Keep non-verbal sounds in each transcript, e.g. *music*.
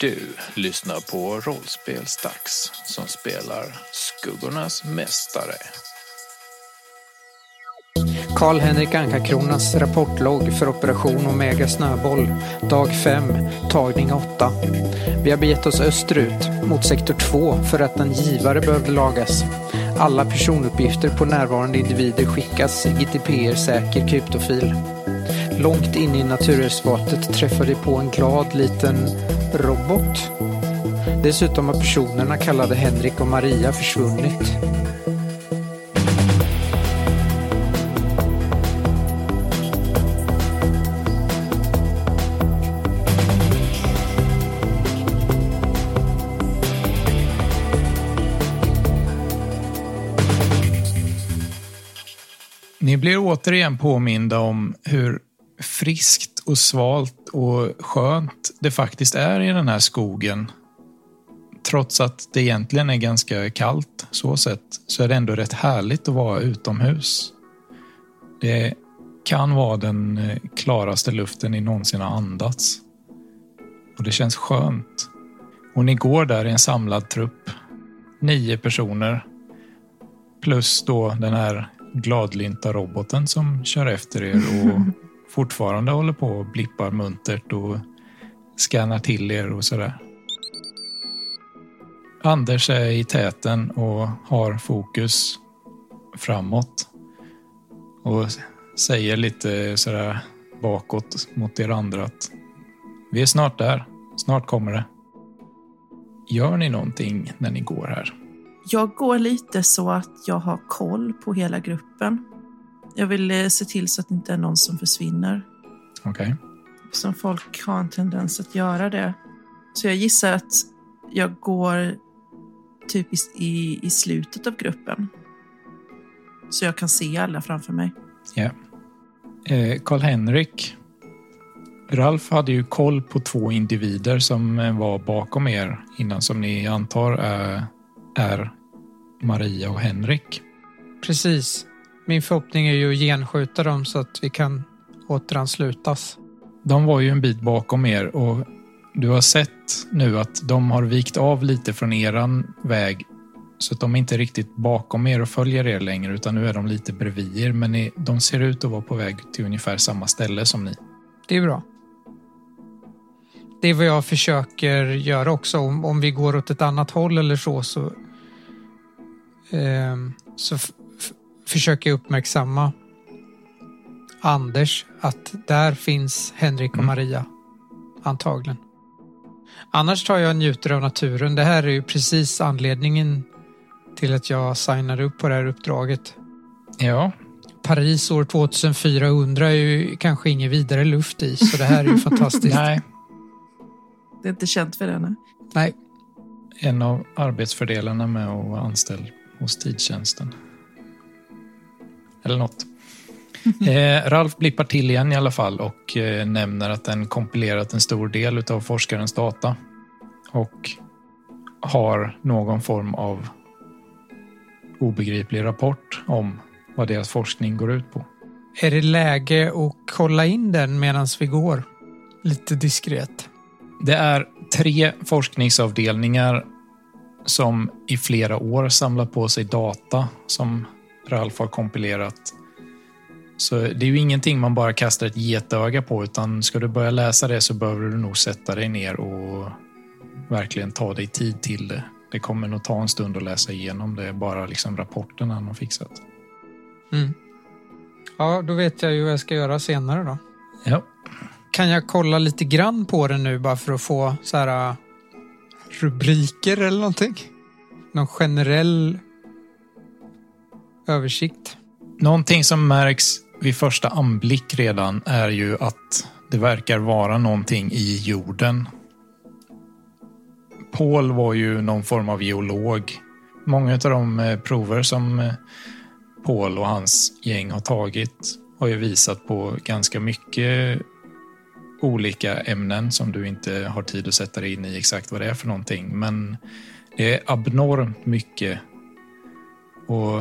Du lyssnar på Rollspelsdags som spelar Skuggornas Mästare. Karl-Henrik Anka-Kronas rapportlogg för Operation Omega Snöboll. Dag 5, tagning 8. Vi har begett oss österut, mot sektor 2, för att en givare behövde lagas. Alla personuppgifter på närvarande individer skickas i GDPR-säker kryptofil. Långt inne i naturreservatet träffar vi på en glad liten robot. Dessutom har personerna kallade Henrik och Maria försvunnit. Ni blir återigen påminda om hur friskt och svalt och skönt det faktiskt är i den här skogen. Trots att det egentligen är ganska kallt så sett så är det ändå rätt härligt att vara utomhus. Det kan vara den eh, klaraste luften ni någonsin har andats. Och det känns skönt. Och ni går där i en samlad trupp. Nio personer. Plus då den här gladlynta roboten som kör efter er och *laughs* fortfarande håller på och blippar muntert och skannar till er och sådär. Anders är i täten och har fokus framåt och säger lite sådär bakåt mot er andra att vi är snart där. Snart kommer det. Gör ni någonting när ni går här? Jag går lite så att jag har koll på hela gruppen. Jag vill eh, se till så att det inte är någon som försvinner. Okej. Som folk har en tendens att göra det. Så jag gissar att jag går typ i, i, slutet av gruppen. Så jag kan se alla framför mig. Ja. Eh, Karl-Henrik. Ralf hade ju koll på två individer som eh, var bakom er innan som ni antar är, är Maria och Henrik. Precis. Min förhoppning är ju att genskjuta dem så att vi kan återanslutas. De var ju en bit bakom er och du har sett nu att de har vikt av lite från eran väg så att de är inte riktigt bakom er och följer er längre utan nu är de lite bredvid er men ni, de ser ut att vara på väg till ungefär samma ställe som ni. Det är bra. Det är vad jag försöker göra också. Om, om vi går åt ett annat håll eller så så, ehm, så försöker jag uppmärksamma Anders att där finns Henrik och Mm. Maria. Antagligen. Annars tar jag och njuter av naturen. Det här är ju precis anledningen till att jag signade upp på det här uppdraget. Ja, Paris år 2400 är ju kanske ingen vidare luft i, så det här är ju *laughs* fantastiskt. nej. Det är inte känt för det. nej. Nej, En av arbetsfördelarna med att vara anställd hos tidtjänsten. Eller något. Eh, Ralf blippar till igen i alla fall och eh, nämner att den kompilerat en stor del av forskarens data och har någon form av obegriplig rapport om vad deras forskning går ut på. är det läge att kolla in den medan vi går? Lite diskret. Det är tre forskningsavdelningar som i flera år samlat på sig data som Ralf har kompilerat. Så det är ju ingenting man bara kastar ett getöga på utan ska du börja läsa det så behöver du nog sätta dig ner och verkligen ta dig tid till det. Det kommer nog ta en stund att läsa igenom det, bara liksom rapporten han har fixat. Mm. Ja, då vet jag ju vad jag ska göra senare då. Ja, Kan jag kolla lite grann på den nu bara för att få så här äh, rubriker eller någonting? Någon generell översikt? Någonting som märks vid första anblick redan är ju att det verkar vara någonting i jorden. Paul var ju någon form av geolog. Många av de eh, prover som eh, Paul och hans gäng har tagit har ju visat på ganska mycket olika ämnen som du inte har tid att sätta dig in i exakt vad det är för någonting. Men det är abnormt mycket. Och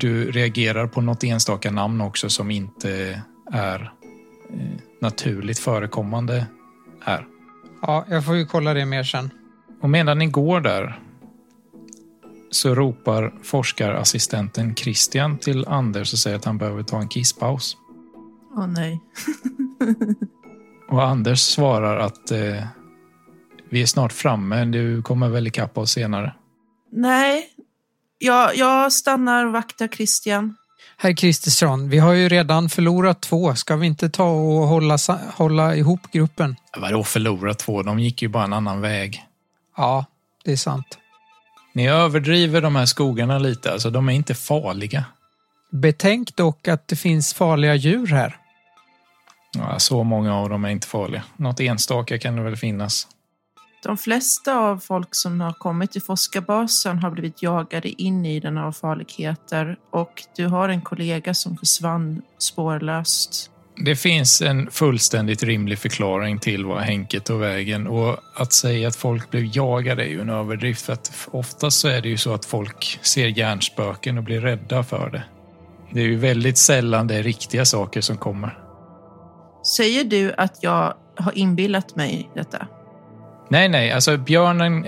du reagerar på något enstaka namn också som inte är eh, naturligt förekommande här. Ja, jag får ju kolla det mer sen. Och medan ni går där så ropar forskarassistenten Christian till Anders och säger att han behöver ta en kisspaus. Åh nej. *laughs* Och Anders svarar att eh, vi är snart framme, du kommer väl ikapp oss senare. Nej, jag, jag stannar och vaktar Christian. Herr Kristersson, vi har ju redan förlorat två. Ska vi inte ta och hålla, hålla ihop gruppen? Vadå förlora två? De gick ju bara en annan väg. Ja, det är sant. Ni överdriver de här skogarna lite, alltså de är inte farliga. Betänk dock att det finns farliga djur här. Ja, så många av dem är inte farliga. Något enstaka kan det väl finnas. De flesta av folk som har kommit till forskarbasen har blivit jagade in i den av farligheter och du har en kollega som försvann spårlöst. Det finns en fullständigt rimlig förklaring till vad Henke tog vägen och att säga att folk blev jagade är ju en överdrift för att oftast så är det ju så att folk ser hjärnspöken och blir rädda för det. Det är ju väldigt sällan det är riktiga saker som kommer. Säger du att jag har inbillat mig detta? Nej, nej, alltså björnen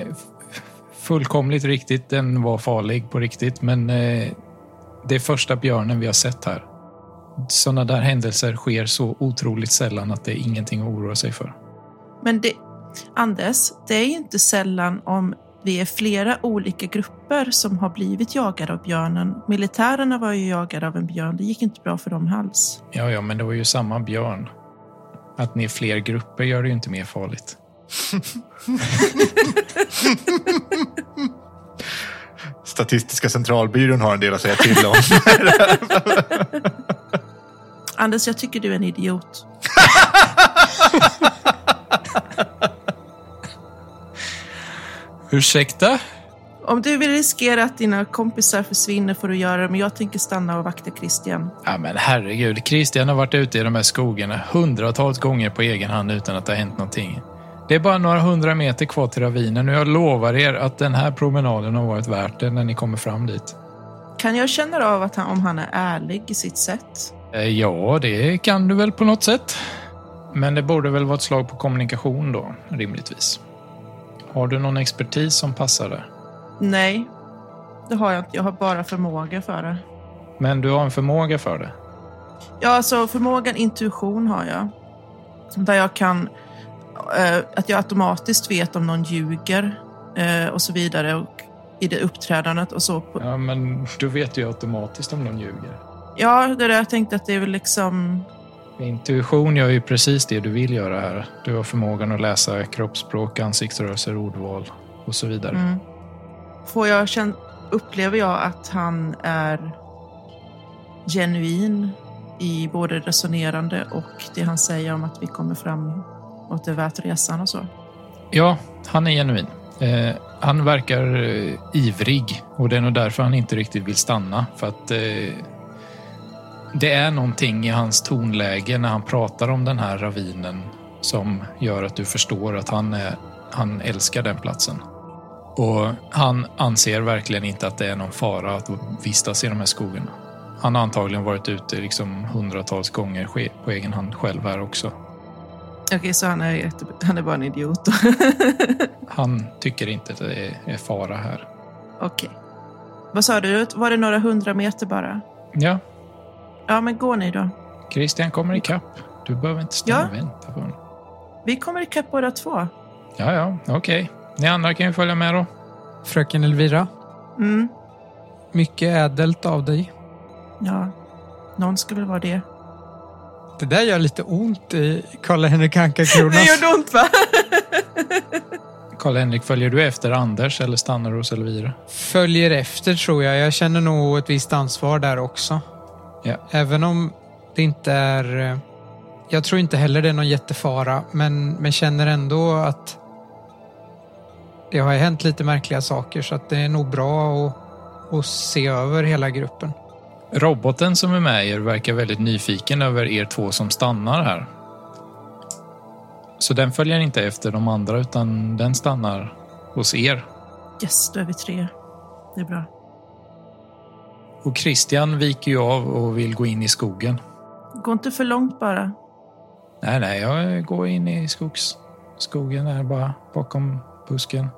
fullkomligt riktigt, den var farlig på riktigt, men eh, det är första björnen vi har sett här. Sådana där händelser sker så otroligt sällan att det är ingenting att oroa sig för. Men det, Anders, det är ju inte sällan om vi är flera olika grupper som har blivit jagade av björnen. Militärerna var ju jagade av en björn. Det gick inte bra för dem alls. Ja, ja, men det var ju samma björn. Att ni är fler grupper gör det ju inte mer farligt. *laughs* Statistiska centralbyrån har en del att säga till om. *laughs* Anders, jag tycker du är en idiot. *laughs* Ursäkta? Om du vill riskera att dina kompisar försvinner får du göra det, men jag tänker stanna och vakta Christian. Ja, men herregud. Christian har varit ute i de här skogarna hundratals gånger på egen hand utan att det har hänt någonting. Det är bara några hundra meter kvar till ravinen och jag lovar er att den här promenaden har varit värt det när ni kommer fram dit. Kan jag känna av att han, om han är ärlig i sitt sätt? Eh, Ja, det kan du väl på något sätt. Men det borde väl vara ett slag på kommunikation då, rimligtvis. Har du någon expertis som passar där? Nej, det har jag inte. Jag har bara förmåga för det. Men du har en förmåga för det? Ja, alltså förmågan intuition har jag. Där jag kan... eh, att jag automatiskt vet om någon ljuger eh, och så vidare. Och i det uppträdandet och så. Ja, men du vet ju automatiskt om någon ljuger. ja, det är det jag tänkte att det är väl liksom... Intuition gör ju precis det du vill göra här. Du har förmågan att läsa kroppsspråk, ansiktsrörelser, ordval och så vidare. Mm. Får jag känna, upplever jag att han är genuin i både resonerande och det han säger om att vi kommer fram och att det är värt resan och så. Ja, han är genuin. Eh, han verkar eh, ivrig och det är nog därför han inte riktigt vill stanna. För att eh, det är någonting i hans tonläge när han pratar om den här ravinen som gör att du förstår att han, är, han älskar den platsen. Och han anser verkligen inte att det är någon fara att vistas i de här skogarna. Han har antagligen varit ute liksom hundratals gånger på egen hand själv här också. Okej, så han är, jätte, han är bara en idiot. *laughs* Han tycker inte att det är, fara här. Okej. Vad sa du? Var det några hundra meter bara? Ja, Ja, men gå ni då. Christian kommer ikapp. Du behöver inte stanna Ja. och vänta på honom. Vi kommer ikapp båda två. Ja, ja, okej. Ni andra kan ju följa med då. Fröken Elvira, Mm. mycket ädelt av dig. Ja, någon väl vara det. Det där gör lite ont i Karl-Henrik Anka-Kronas. *laughs* Det gör ont va? *laughs* Karl-Henrik, följer du efter Anders eller stannar du hos Elvira? Följer efter tror jag. Jag känner nog ett visst ansvar där också. Ja. Även om det inte är... eh, Jag tror inte heller det är någon jättefara, men, men känner ändå att det har hänt lite märkliga saker så att det är nog bra att, att se över hela gruppen. Roboten som är med er verkar väldigt nyfiken över er två som stannar här. Så den följer inte efter de andra utan den stannar hos er. Yes, då är vi tre. Det är bra. Och Christian viker ju av och vill gå in i skogen. Gå inte för långt bara. Nej, nej, jag går in i skogs, skogen är bara bakom busken.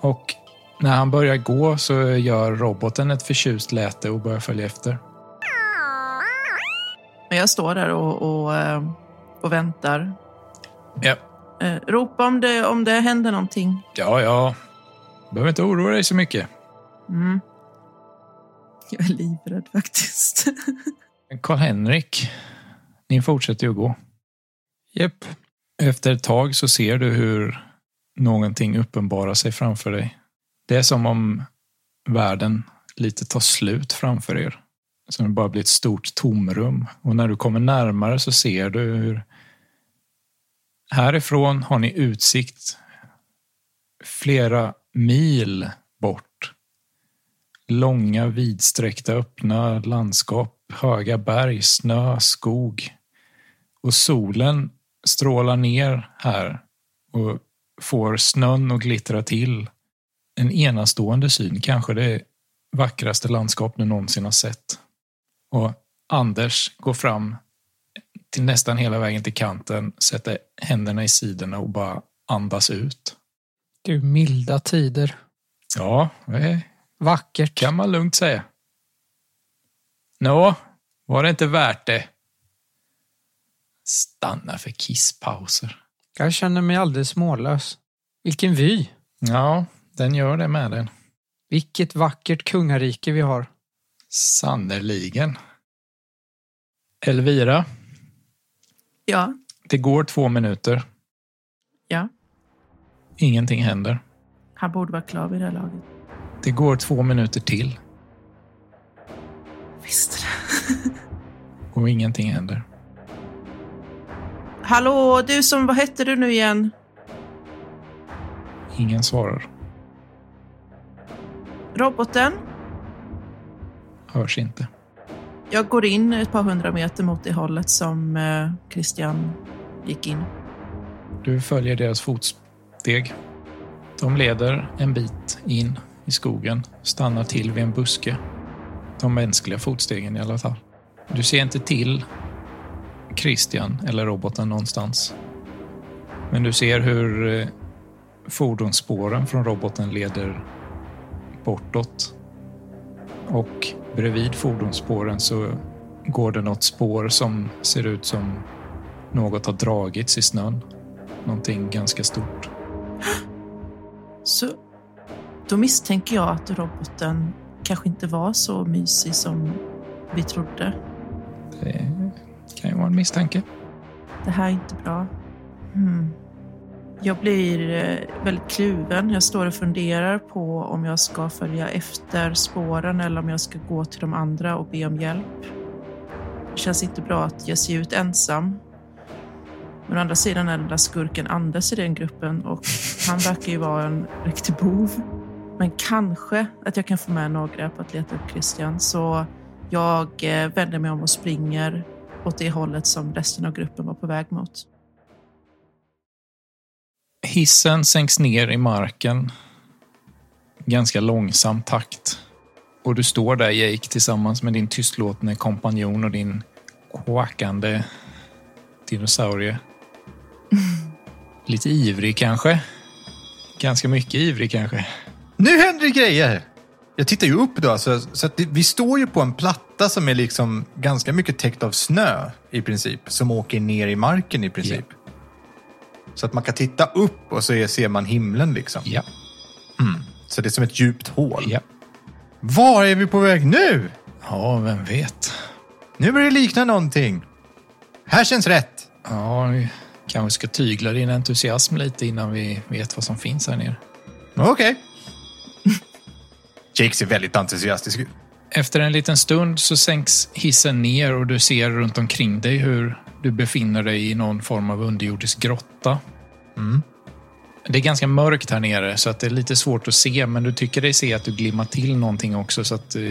Och när han börjar gå så gör roboten ett förtjust läte och börjar följa efter. Men jag står där och, och, eh, och väntar. Ja, Eh, ropa om det, om det händer någonting. ja, ja. Behöver inte oroa dig så mycket. Mm. Jag är livrädd faktiskt. *laughs* Karl-Henrik, ni fortsätter ju att gå. Japp. Efter ett tag så ser du hur någonting uppenbarar sig framför dig. Det är som om världen lite tar slut framför er. Som det bara blir ett stort tomrum. Och när du kommer närmare så ser du hur härifrån har ni utsikt flera mil bort. Långa vidsträckta öppna landskap, höga berg, snö, skog. Och solen strålar ner här och får snön att glittra till. En enastående syn, kanske det vackraste landskap du någonsin har sett. Och Anders går fram till nästan hela vägen till kanten, sätter händerna i sidorna och bara andas ut. Du milda tider. Ja, det Vackert. kan man lugnt säga. Nå, var det inte värt det? Stanna för kisspauser. Jag känner mig alldeles mållös. Vilken vy. Ja, den gör det med den. Vilket vackert kungarike vi har. Sannerligen. Elvira, ja, det går två minuter. ja. Ingenting händer. Han borde vara klar vid det här laget. Det går två minuter till Visste det. *laughs* och ingenting händer. Hallå, du som, vad hette du nu igen? Ingen svarar. Roboten? Hörs inte. Jag går in ett par hundra meter mot det hållet som eh, Christian gick in. Du följer deras fotsteg. De leder en bit in i skogen, stannar till vid en buske. De mänskliga fotstegen i alla fall. Du ser inte till Christian eller roboten någonstans. Men du ser hur eh, fordonsspåren från roboten leder bortåt. Och bredvid fordonsspåren så går det något spår som ser ut som något har dragits i snön. Någonting ganska stort. Så då misstänker jag att roboten kanske inte var så mysig som vi trodde. Det kan ju vara en misstanke. Det här är inte bra. Hmm. Jag blir eh, väldigt kluven. Jag står och funderar på om jag ska följa efter spåren eller om jag ska gå till de andra och be om hjälp. Det känns inte bra att ge sig ut ensam. Men å andra sidan är den där skurken Anders i den gruppen och han verkar ju vara en riktig bov. Men kanske att jag kan få med några på att leta upp Christian. Så jag eh, vänder mig om och springer åt det hållet som resten av gruppen var på väg mot. Hissen sänks ner i marken. Ganska långsam takt. Och du står där Jake tillsammans med din tystlåtne kompanjon och din quackande dinosaurie. Lite ivrig kanske. Ganska mycket ivrig kanske. Nu händer det grejer! Jag tittar ju upp då, alltså, så att det, vi står ju på en platta som är liksom ganska mycket täckt av snö i princip. Som åker ner i marken i princip. Så att man kan titta upp och så är, ser man himlen liksom. Ja. Så det är som ett djupt hål. Ja. Var är vi på väg nu? Ja, vem vet. Nu börjar det likna någonting. Här känns rätt. Ja, vi kanske ska tygla din entusiasm lite innan vi vet vad som finns här nere. Okej. Jake ser väldigt entusiastisk ut. Efter en liten stund så sänks hissen ner och du ser runt omkring dig hur du befinner dig i någon form av underjordisk grotta. Det är ganska mörkt här nere så att det är lite svårt att se men du tycker dig se att du glimmar till någonting också så att eh,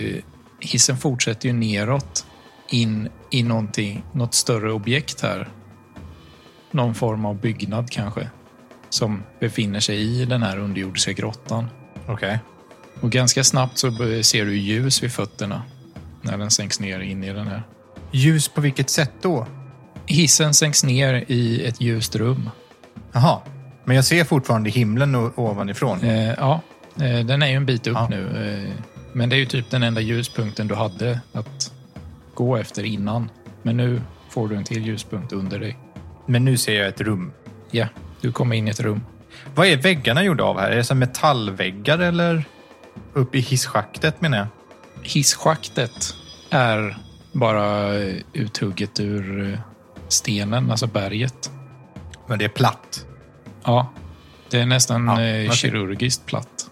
hissen fortsätter ju neråt in i någonting, något större objekt här. Någon form av byggnad kanske som befinner sig i den här underjordiska grottan. Okej. Och ganska snabbt så ser du ljus vid fötterna när den sänks ner in i den här. Ljus på vilket sätt då? Hissen sänks ner i ett ljust rum. Jaha. Men jag ser fortfarande himlen ovanifrån. Eh, ja, eh, den är ju en bit upp Ja. nu. Eh, men det är ju typ den enda ljuspunkten du hade att gå efter innan. Men nu får du en till ljuspunkt under dig. Men nu ser jag ett rum. Ja, du kommer in i ett rum. Vad är väggarna gjorda av här? Är det som metallväggar eller upp i hisschaktet menar jag? Hisschaktet är bara uthugget ur eh, stenen, alltså berget. Men det är platt. Ja, det är nästan Ja, eh, kirurgiskt platt.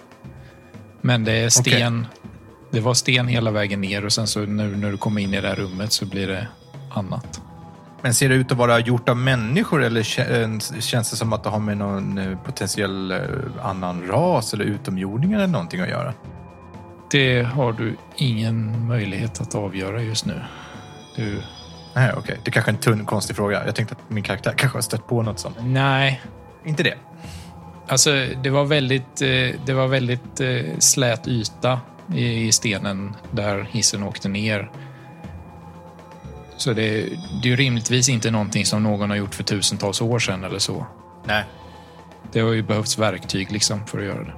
Men det är sten. Det var sten hela vägen ner och sen så nu när du kommer in i det här rummet så blir det annat. Men ser det ut att vara gjort av människor eller kä- känns det som att det har med någon eh, potentiell eh, annan ras eller utomjordingar eller någonting att göra? Det har du ingen möjlighet att avgöra just nu. Du, Nej, okej. Det är kanske är en tunn, konstig fråga. Jag tänkte att min karaktär kanske har stött på något sånt. nej, Inte det? alltså det var väldigt, eh, det var väldigt eh, slät yta i, stenen där hissen åkte ner. Så det, det är ju rimligtvis inte någonting som någon har gjort för tusentals år sedan eller så. Nej. Det har ju behövts verktyg liksom för att göra det.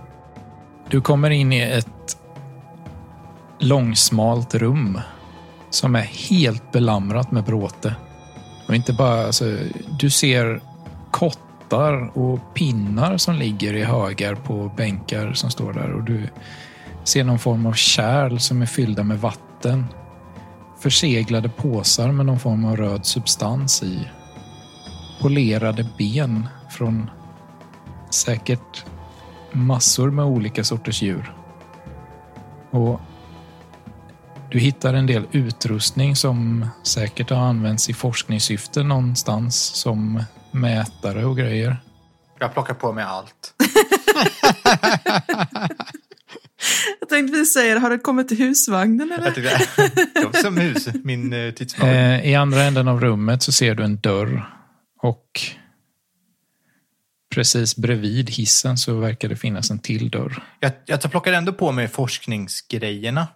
Du kommer in i ett långsmalt rum som är helt belamrat med bråte. Och inte bara, alltså, du ser kottar och pinnar som ligger i högar på bänkar som står där och du ser någon form av kärl som är fyllda med vatten. Förseglade påsar med någon form av röd substans i. Polerade ben från säkert massor med olika sorters djur. Och du hittar en del utrustning som säkert har använts i forskningssyfte någonstans som mätare och grejer. Jag plockar på mig allt. *laughs* Jag tänkte säga det, har det kommit till husvagnen eller? Jag tyckte, som hus, min eh, tidsmaskin. Eh, I andra änden av rummet så ser du en dörr och precis bredvid hissen så verkar det finnas en till dörr. Jag, jag plockar ändå på mig forskningsgrejerna.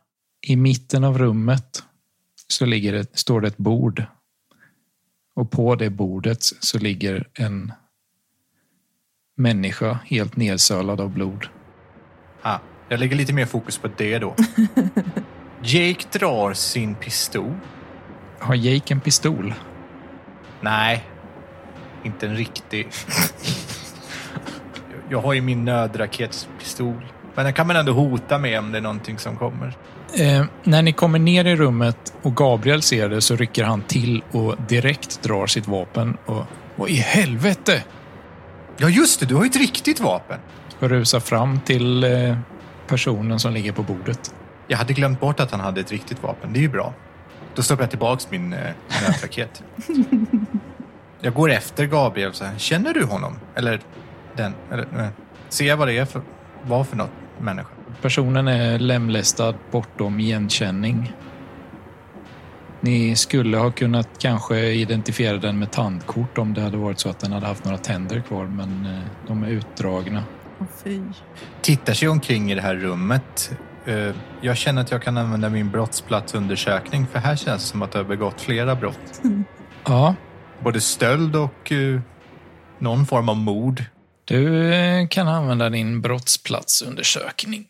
I mitten av rummet så ligger det, står det ett bord. Och på det bordet så ligger en människa helt nedsölad av blod. Ah, jag lägger lite mer fokus på det då. *laughs* Jake drar sin pistol. Har Jake en pistol? Nej, inte en riktig. Jag har ju min nödraketspistol. Men den kan man ändå hota med om det är någonting som kommer. Eh, när ni kommer ner i rummet och Gabriel ser det så rycker han till och direkt drar sitt vapen och vad i helvete! Ja, just det. Du har ju ett riktigt vapen. Och rusar fram till eh, personen som ligger på bordet. Jag hade glömt bort att han hade ett riktigt vapen. Det är ju bra. Då stoppar jag tillbaks min eh, *laughs* jag går efter Gabriel så här. Känner du honom? Eller den? Eller, eh, ser jag vad det är för, vad för något människa? Personen är lemlästad bortom igenkänning. Ni skulle ha kunnat kanske identifiera den med tandkort om det hade varit så att den hade haft några tänder kvar, men eh, de är utdragna. Åh fy. Tittar sig omkring i det här rummet. Eh, Jag känner att jag kan använda min brottsplatsundersökning för här känns det som att jag har begått flera brott. *laughs* Ja, Både stöld och eh, någon form av mord. du kan använda din brottsplatsundersökning.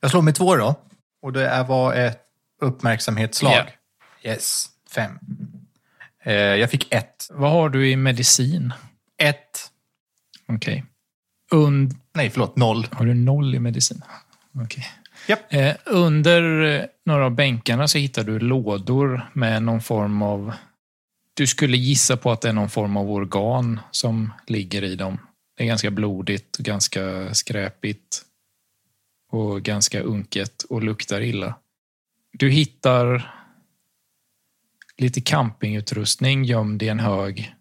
Jag slår med två då. Och det var ett uppmärksamhetsslag. Ja. Yes, fem. Eh, Jag fick ett. Vad har du i medicin? Ett. Okej. Und Nej, förlåt. Noll. har du noll i medicin? Okej. Japp. Eh, under eh, några av bänkarna så hittar du lådor med någon form av... Du skulle gissa på att det är någon form av organ som ligger i dem. Det är ganska blodigt, och ganska skräpigt och ganska unket och luktar illa. Du hittar lite campingutrustning gömd i en hög.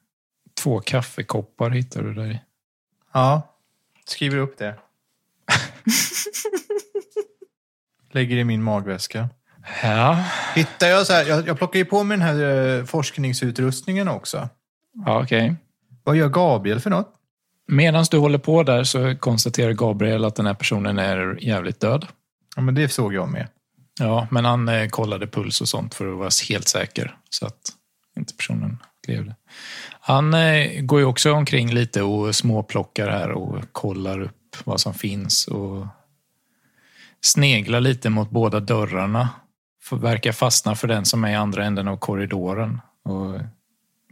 Två kaffekoppar hittar du där i. Ja, skriver upp det. *laughs* Lägger i min magväska. Ja, Hittar jag så här, jag, jag plockar ju på mig den här eh, forskningsutrustningen också. ja okej. Vad gör Gabriel för något? Medan du håller på där så konstaterar Gabriel att den här personen är jävligt död. Ja, men det såg jag med. Ja, men han eh, kollade puls och sånt för att vara helt säker så att inte personen skrev det. Han eh, går ju också omkring lite och småplockar här och kollar upp vad som finns och sneglar lite mot båda dörrarna. Verkar fastna för den som är i andra änden av korridoren och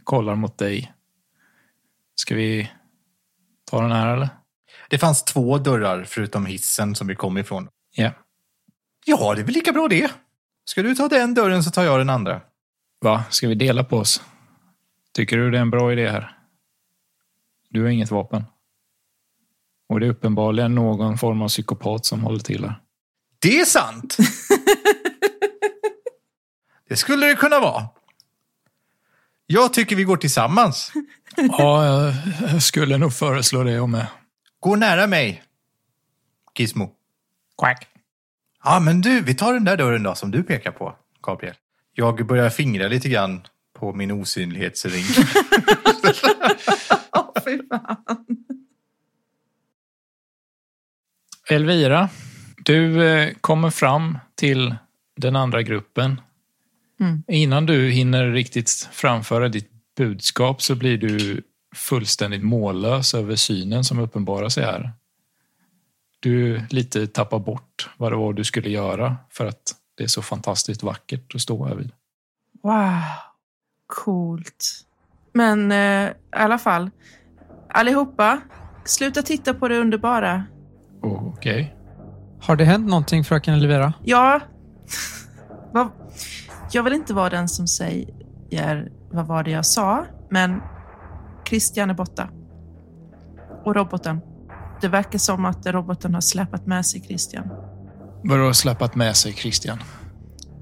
kollar mot dig. Ska vi ta den här eller? Det fanns två dörrar förutom hissen som vi kom ifrån. Ja. Ja, det är väl lika bra det. Ska du ta den dörren så tar jag den andra. Va? Ska vi dela på oss? Tycker du det är en bra idé här? Du har inget vapen. Och det är uppenbarligen någon form av psykopat som håller till här. Det är sant! *laughs* det skulle det kunna vara. Jag tycker vi går tillsammans. Ja, jag- skulle nog föreslå det jag med. Gå nära mig. Gizmo. Quack. Ja, men du, vi tar den där dörren då som du pekar på, Gabriel. Jag börjar fingra lite grann på min osynlighetsring. *laughs* Åh, fy fan. Elvira, du eh, kommer fram till den andra gruppen. Mm. Innan du hinner riktigt framföra ditt budskap så blir du fullständigt mållös över synen som uppenbarar sig här. Du lite tappar bort vad det var du skulle göra för att det är så fantastiskt vackert att stå här vid. Wow, coolt. Men eh, i alla fall, allihopa, sluta titta på det underbara. Okej. Har det hänt någonting fröken Elvira? Ja, *laughs* vad, jag vill inte vara den som säger vad var det jag sa, men Christian är borta. Och roboten. Det verkar som att roboten har släpat med sig Christian. Vadå släpat med sig Christian?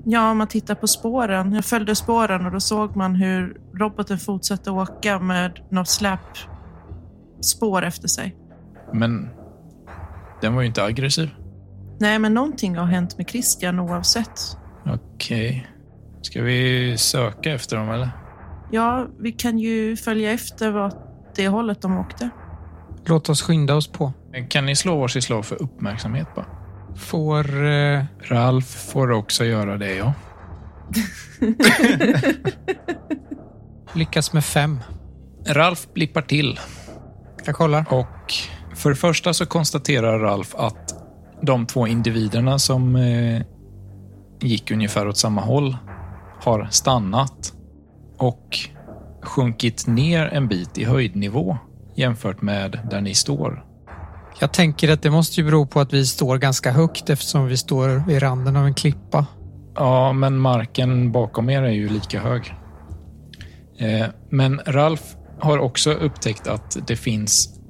Ja, om man tittar på spåren. Jag följde spåren och då såg man hur roboten fortsatte åka med något släpspår efter sig. Men den var ju inte aggressiv. Nej, men någonting har hänt med Christian oavsett. Okej. Ska vi söka efter dem eller? Ja, vi kan ju följa efter åt det hållet de åkte. Låt oss skynda oss på. Kan ni slå varsitt slag för uppmärksamhet bara? Får... Eh, Ralf får också göra det, ja. *laughs* lyckas med fem. Ralf blippar till Jag kollar. och för det första så konstaterar Ralf att de två individerna som eh, gick ungefär åt samma håll har stannat och sjunkit ner en bit i höjdnivå jämfört med där ni står. Jag tänker att det måste ju bero på att vi står ganska högt eftersom vi står vid randen av en klippa. Ja, men marken bakom er är ju lika hög. Eh, men Ralf har också upptäckt att det finns...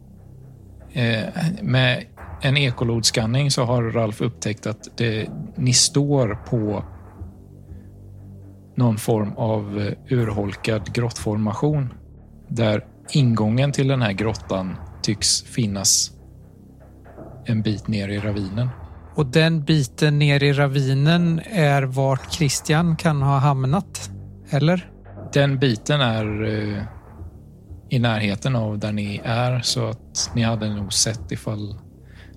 Eh, med en ekolodskanning så har Ralf upptäckt att det, ni står på någon form av eh, urholkad grottformation. Där ingången till den här grottan tycks finnas en bit ner i ravinen. Och den biten ner i ravinen är vart Christian kan ha hamnat. Eller? Den biten är eh, i närheten av där ni är så att ni hade nog sett ifall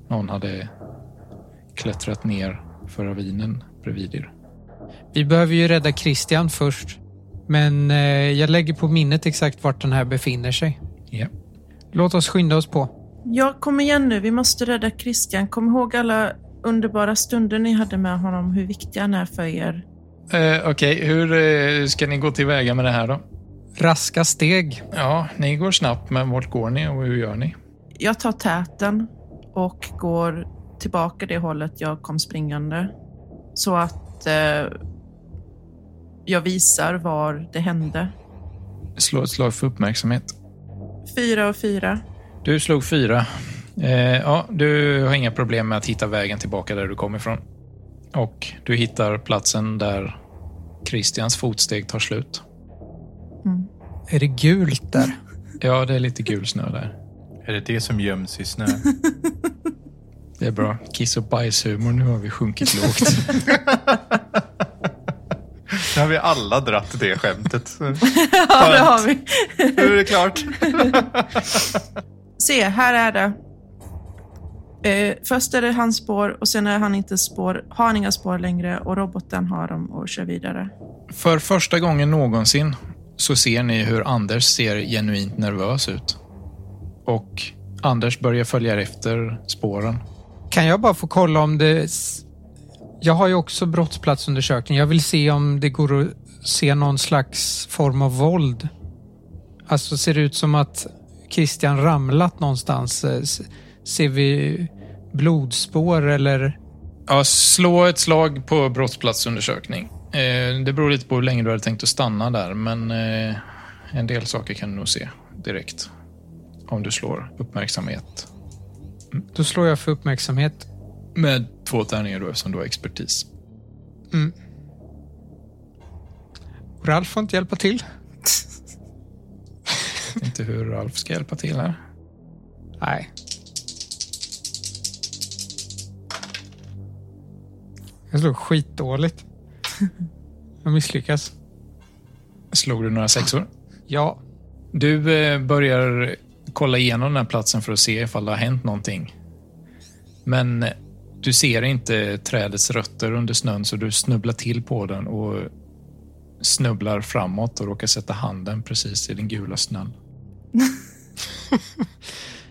någon hade klättrat ner för ravinen bredvid er. Vi behöver ju rädda Christian först. Men eh, jag lägger på minnet exakt vart den här befinner sig. Ja. Låt oss skynda oss på. Ja, kom igen nu. Vi måste rädda Christian. Kom ihåg alla underbara stunder ni hade med honom. Hur viktig han är för er. Eh, Okej, hur eh, ska ni gå tillväga med det här då? Raska steg. Ja, ni går snabbt, men vart går ni och hur gör ni? Jag tar täten och går tillbaka det hållet jag kom springande. Så att eh, jag visar var det hände. Slå ett slag för uppmärksamhet. Fyra och fyra. Du slog fyra. Eh, ja, du har inga problem med att hitta vägen tillbaka där du kom ifrån. Och du hittar platsen där Christians fotsteg tar slut. Är det gult där? *laughs* Ja, det är lite gul snö där. Är det det som göms i snö? *laughs* Det är bra. Kiss och bajshumor. Nu har vi sjunkit lågt. *laughs* Nu har vi alla dratt det skämtet. *laughs* Ja, det har vi. Nu är det klart. *laughs* Se, här är det. Eh, först är det hans spår och sen är han inte spår, har han inga spår längre och roboten har dem och kör vidare. För första gången någonsin så ser ni hur Anders ser genuint nervös ut. Och Anders börjar följa efter spåren. Kan jag bara få kolla om det... Jag har ju också brottsplatsundersökning. Jag vill se om det går att se någon slags form av våld. Alltså ser det ut som att Christian ramlat någonstans? Eh, Ser vi blodspår eller? Ja, slå ett slag på brottsplatsundersökning. Eh, det beror lite på hur länge du hade tänkt att stanna där, men eh, en del saker kan du nog se direkt. Om du slår uppmärksamhet. Då slår jag för uppmärksamhet. Med två tärningar då, eftersom du har expertis. Ralf får inte hjälpa till. Inte hur Ralf ska hjälpa till här. Nej. Jag slår skitdåligt. Jag misslyckas. Slog du några sexor? Ja, Du eh, börjar kolla igenom den här platsen för att se ifall det har hänt någonting. Men eh, du ser inte trädets rötter under snön så du snubblar till på den och snubblar framåt och råkar sätta handen precis i den gula snön. *laughs*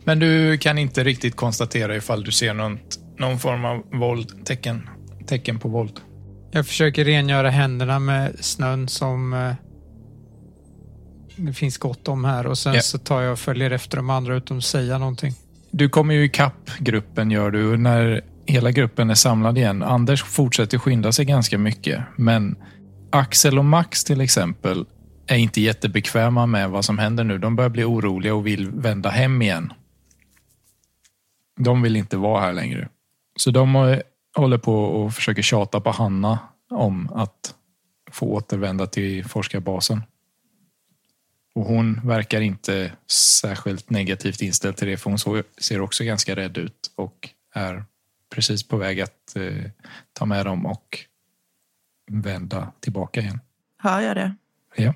Men du kan inte riktigt konstatera ifall du ser något, någon form av våld, tecken, tecken på våld. jag försöker rengöra händerna med snön som eh, det finns gott om här och sen Ja. så tar jag och följer efter de andra utom att säga någonting. Du kommer ju ikapp gruppen gör du när hela gruppen är samlad igen. Anders fortsätter skynda sig ganska mycket, men Axel och Max till exempel är inte jättebekväma med vad som händer nu. De börjar bli oroliga och vill vända hem igen. De vill inte vara här längre. Så de håller på och försöker tjata på Hanna om att få återvända till forskarbasen. Och hon verkar inte särskilt negativt inställd till det, för hon ser också ganska rädd ut och är precis på väg att eh, ta med dem och vända tillbaka igen. Hör jag det? Ja.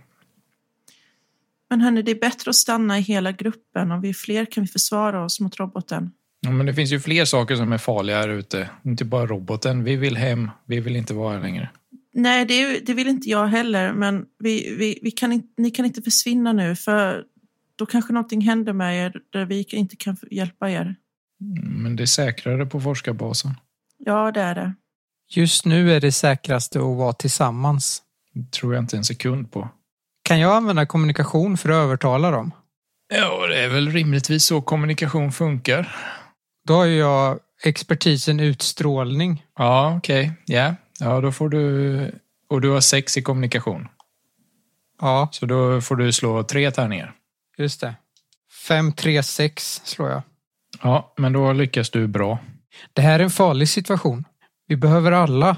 Men hörni, det är bättre att stanna i hela gruppen. Om vi är fler kan vi försvara oss mot roboten. ja, men det finns ju fler saker som är farliga här ute. Inte bara roboten. Vi vill hem. Vi vill inte vara här längre. Nej, det, är- det vill inte jag heller. Men vi, vi, vi kan inte, ni kan inte försvinna nu för då kanske någonting händer med er där vi inte kan hjälpa er. Men det är säkrare på forskarbasen. Ja, det är det. Just nu är det säkraste att vara tillsammans. Det tror jag inte en sekund på. Kan jag använda kommunikation för att övertala dem? Ja, det är väl rimligtvis så kommunikation funkar. Då har jag expertisen utstrålning. Ja, okej. Ja. ja, då får du... Och du har sex i kommunikation. Ja, Så då får du slå tre tärningar. just det. 5, 3, 6 slår jag. Ja, men då lyckas du bra. Det här är en farlig situation. Vi behöver alla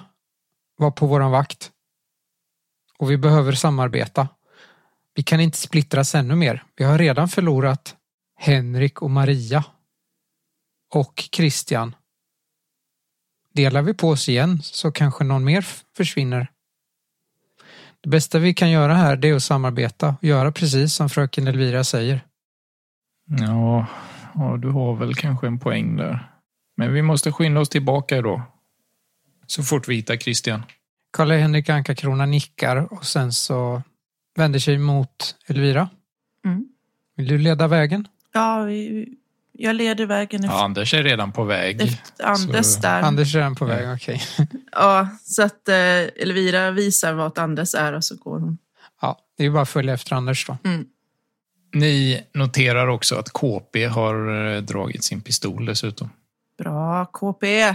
vara på våran vakt. Och vi behöver samarbeta. Vi kan inte splittras ännu mer. Vi har redan förlorat Henrik och Maria. Och Christian. Delar vi på oss igen så kanske någon mer försvinner. Det bästa vi kan göra här det är att samarbeta och göra precis som fröken Elvira säger. Ja, ja, du har väl kanske en poäng där. Men vi måste skynda oss tillbaka då. Så fort vi hittar Christian. Karl-Henrik Anka-Krona nickar och sen så vänder sig mot Elvira. Mm. Vill du leda vägen? Ja, jag leder vägen efter, Ja, Anders är redan på väg. efter Anders Så- där. Anders är redan på väg, okej. *laughs* Ja, så att eh, Elvira visar vart Anders är och så går hon. Ja, det är bara att följa efter Anders då. Mm. Ni noterar också att KP har eh, dragit sin pistol dessutom. Bra, KP.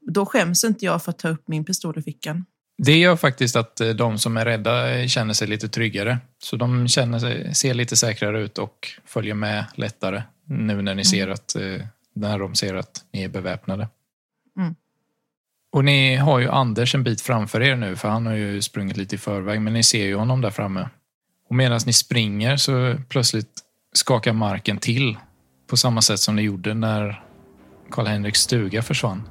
Då skäms inte jag för att ta upp min pistol i fickan. Det gör faktiskt att eh, de som är rädda eh, känner sig lite tryggare. Så de känner sig, ser lite säkrare ut och följer med lättare nu när ni ser att, när de ser att ni är beväpnade. Mm. Och ni har ju Anders en bit framför er nu, för han har ju sprungit lite i förväg, men ni ser ju honom där framme. Och medan ni springer så plötsligt skakar marken till på samma sätt som det gjorde när Karl-Henriks stuga försvann.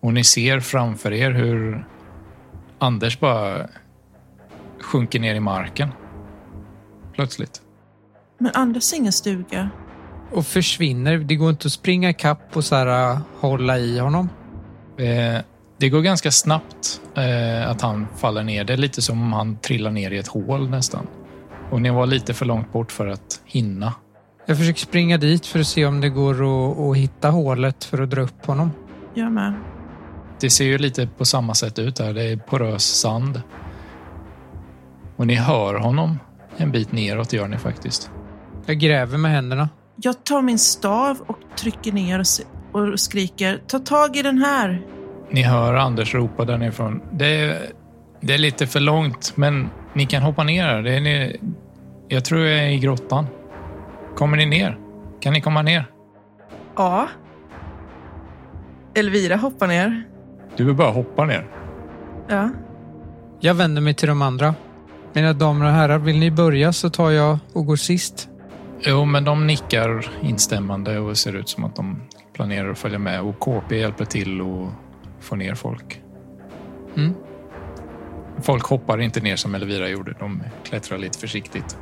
Och ni ser framför er hur Anders bara sjunker ner i marken. Plötsligt. Men Anders har ingen stuga. Och försvinner. Det går inte att springa ikapp och så här, hålla i honom. Eh, Det går ganska snabbt eh, att han faller ner. Det är lite som om han trillar ner i ett hål nästan. Och ni var lite för långt bort för att hinna. Jag försöker springa dit för att se om det går att, att hitta hålet för att dra upp honom. Jag med. Det ser ju lite på samma sätt ut här. Det är porös sand. Och ni hör honom en bit neråt gör ni faktiskt. Jag gräver med händerna. Jag tar min stav och trycker ner och skriker ta tag i den här. Ni hör Anders ropa där nerifrån. Det är, det är lite för långt, men ni kan hoppa ner här. Det är ni, jag tror jag är i grottan. Kommer ni ner? Kan ni komma ner? Ja. Elvira hoppar ner. Du vill bara hoppa ner. Ja. Jag vänder mig till de andra. Mina damer och herrar, vill ni börja så tar jag och går sist. Jo, men de nickar instämmande och ser ut som att de planerar att följa med. Och KP hjälper till och få ner folk. Mm. Folk hoppar inte ner som Elvira gjorde. De klättrar lite försiktigt.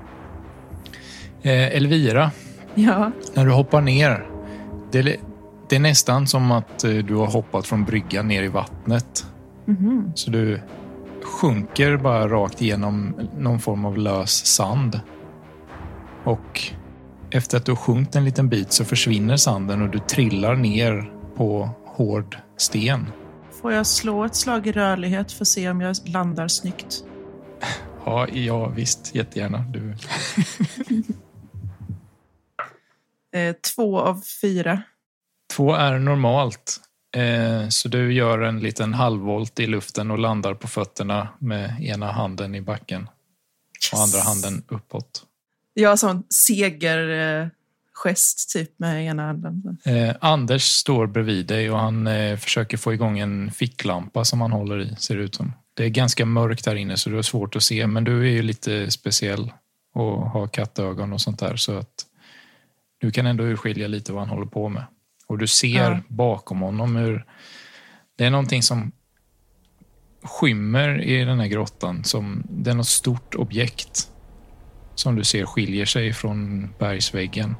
Eh, Elvira, Ja. när du hoppar ner. Det är, det är nästan som att eh, du har hoppat från bryggan ner i vattnet. Mhm. Så du sjunker bara rakt igenom någon form av lös sand. Och efter att du har sjunkit en liten bit så försvinner sanden och du trillar ner på hård sten. Får jag slå ett slag i rörlighet för att se om jag landar snyggt? Ja, ja visst, jättegärna. Du, *laughs* Eh, två av fyra. två är normalt. Eh, så du gör en liten halvvolt i luften och landar på fötterna med ena handen i backen och andra handen uppåt. Jag har sån segergest gest typ med ena handen. Eh, Anders står bredvid dig och han eh, försöker få igång en ficklampa som han håller i, ser det ut som. Det är ganska mörkt där inne så du har svårt att se, men du är ju lite speciell och har kattögon och sånt där så att du kan ändå urskilja lite vad han håller på med. Och du ser Ja. bakom honom hur det är någonting som skymmer i den här grottan. Som, det är något stort objekt som du ser skiljer sig från bergsväggen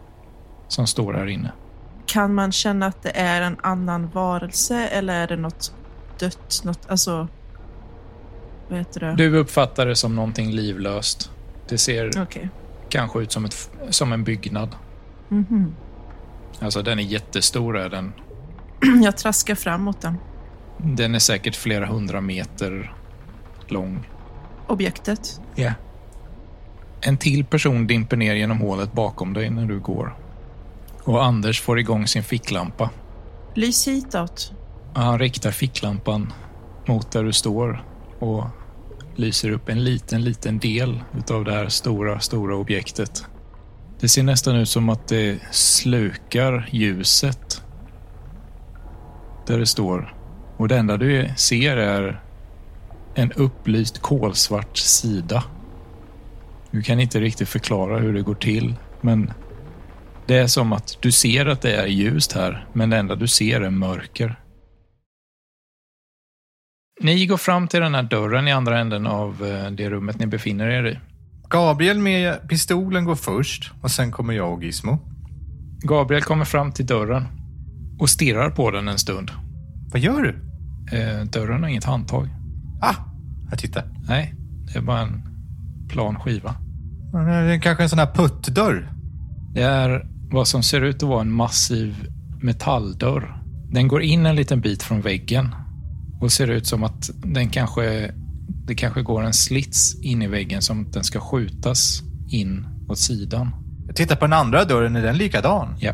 som står här inne. Kan man känna att det är en annan varelse eller är det något dött? Något, alltså... Vad heter det? Du uppfattar det som någonting livlöst. Det ser Okej. kanske ut som, ett, som en byggnad. Mhm. Alltså den är jättestor. Är den. *clears throat* Jag traskar fram mot den. den är säkert flera hundra meter lång. Objektet. Ja. En till person dimper ner genom hålet bakom dig när du går. Och Anders får igång sin ficklampa. Lys hitåt. Han riktar ficklampan mot där du står och lyser upp en liten, liten del utav det här stora, stora objektet. Det ser nästan ut som att det slukar ljuset där det står. Och det enda du ser är en upplyst kolsvart sida. Du kan inte riktigt förklara hur det går till, men det är som att du ser att det är ljust här, men det enda du ser är mörker. Ni går fram till den här dörren i andra änden av eh, det rummet ni befinner er i. Gabriel med pistolen går först och sen kommer jag och Gizmo. Gabriel kommer fram till dörren och stirrar på den en stund. Vad gör du? Eh, dörren har inget handtag. Ah, jag tittar. Nej, det är bara en plan skiva. Det är kanske en sån här puttdörr. Det är vad som ser ut att vara en massiv metalldörr. Den går in en liten bit från väggen och ser ut som att den kanske, det kanske går en slits in i väggen som att den ska skjutas in åt sidan. Jag tittar på den andra dörren, är den likadan? Ja,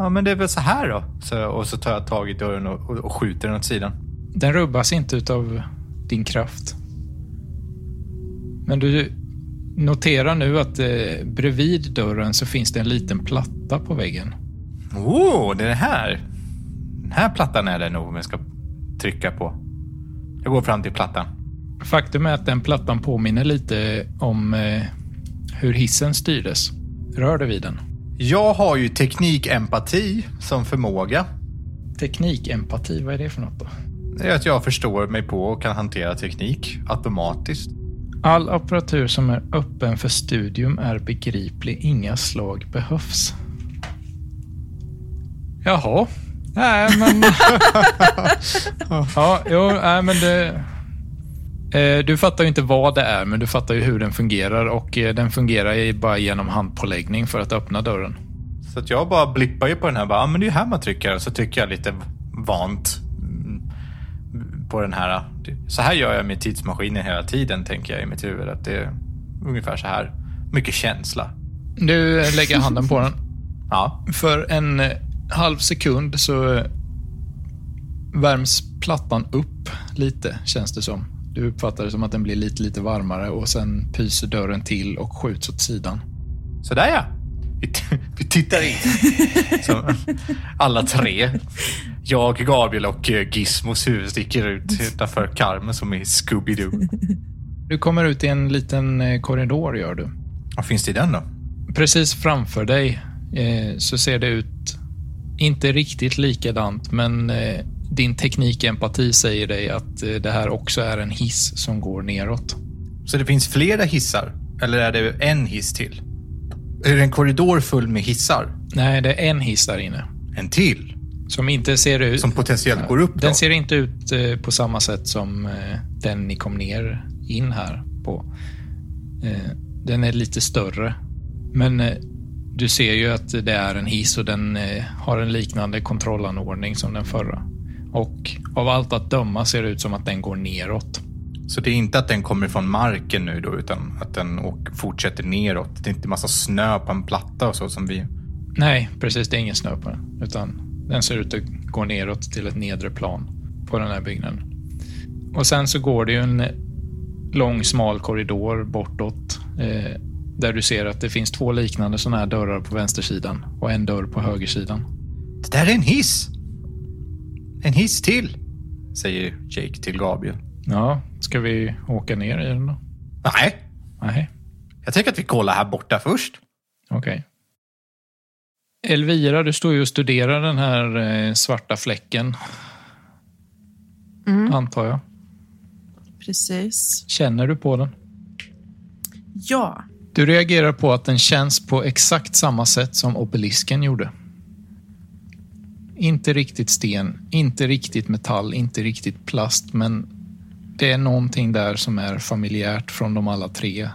Ja, men det är väl så här då. Så, och så tar jag tag i dörren och, och, och skjuter den åt sidan. den rubbas inte utav din kraft. Men du noterar nu att eh, bredvid dörren så finns det en liten platta på väggen. Oh, det är det här. Den här plattan är det nog om jag ska trycka på. Jag går fram till plattan. Faktum är att den plattan påminner lite om eh, hur hissen styrdes. Rör dig vid den. Jag har ju teknikempati som förmåga. Teknikempati, vad är det för något då? Det är att jag förstår mig på och kan hantera teknik automatiskt. All apparatur som är öppen för studium är begriplig. Inga slag behövs. Jaha, Nej, men... *laughs* ja, jo, nej, men det... Eh, du fattar ju inte vad det är, men du fattar ju hur den fungerar och eh, den fungerar ju bara genom handpåläggning för att öppna dörren. Så jag bara blippar ju på den här. Bara, ah, men det är här man trycker. Så trycker jag lite vant mm, på den här. Så här gör jag med tidsmaskinen hela tiden, tänker jag i mitt huvud. Att det är ungefär så här. Mycket känsla. Du lägger handen på den. *laughs* Ja. För en eh, halv sekund så eh, värms plattan upp lite, känns det som. Du uppfattar det som att den blir lite, lite varmare och sen pyser dörren till och skjuts åt sidan. Så där ja. Vi, t- vi tittar in. *laughs* Så, alla tre. Jag, Gabriel och eh, Gizmos huvud sticker ut utanför karmen som i Scooby-Doo. Du kommer ut i en liten eh, korridor, gör du. Vad finns det i den då? Precis framför dig eh, så ser det ut, inte riktigt likadant, men eh, din teknikempati säger dig att eh, det här också är en hiss som går neråt. Så det finns flera hissar? Eller är det en hiss till? Är det en korridor full med hissar? Nej, det är en hiss där inne. En till? Som inte ser ut... Som potentiellt går upp då? Den ser inte ut eh, på samma sätt som eh, den ni kom ner in här på. Eh, Den är lite större. Men du ser ju att det är en hiss och den har en liknande kontrollanordning som den förra. Och av allt att döma ser det ut som att den går neråt. Så det är inte att den kommer från marken nu då, utan att den fortsätter neråt? Det är inte massa snö på en platta och så som vi... Nej, precis. Det är ingen snö på den. Utan den ser ut att gå neråt till ett nedre plan på den här byggnaden. Och sen så går det ju en lång smal korridor bortåt. Eh, där du ser att det finns två liknande sådana här dörrar på vänstersidan och en dörr på högersidan. Det där är en hiss! En hiss till! Säger Jake till Gabriel. Ja, ska vi åka ner i den då? Nej, Nej, jag tänker att vi kollar här borta först. okej. Elvira, du står ju och studerar den här eh, svarta fläcken, Mm, antar jag. precis. Känner du på den? Ja, Du reagerar på att den känns på exakt samma sätt som obelisken gjorde. Inte riktigt sten, inte riktigt metall, inte riktigt plast, men det är någonting där som är familjärt från de alla tre.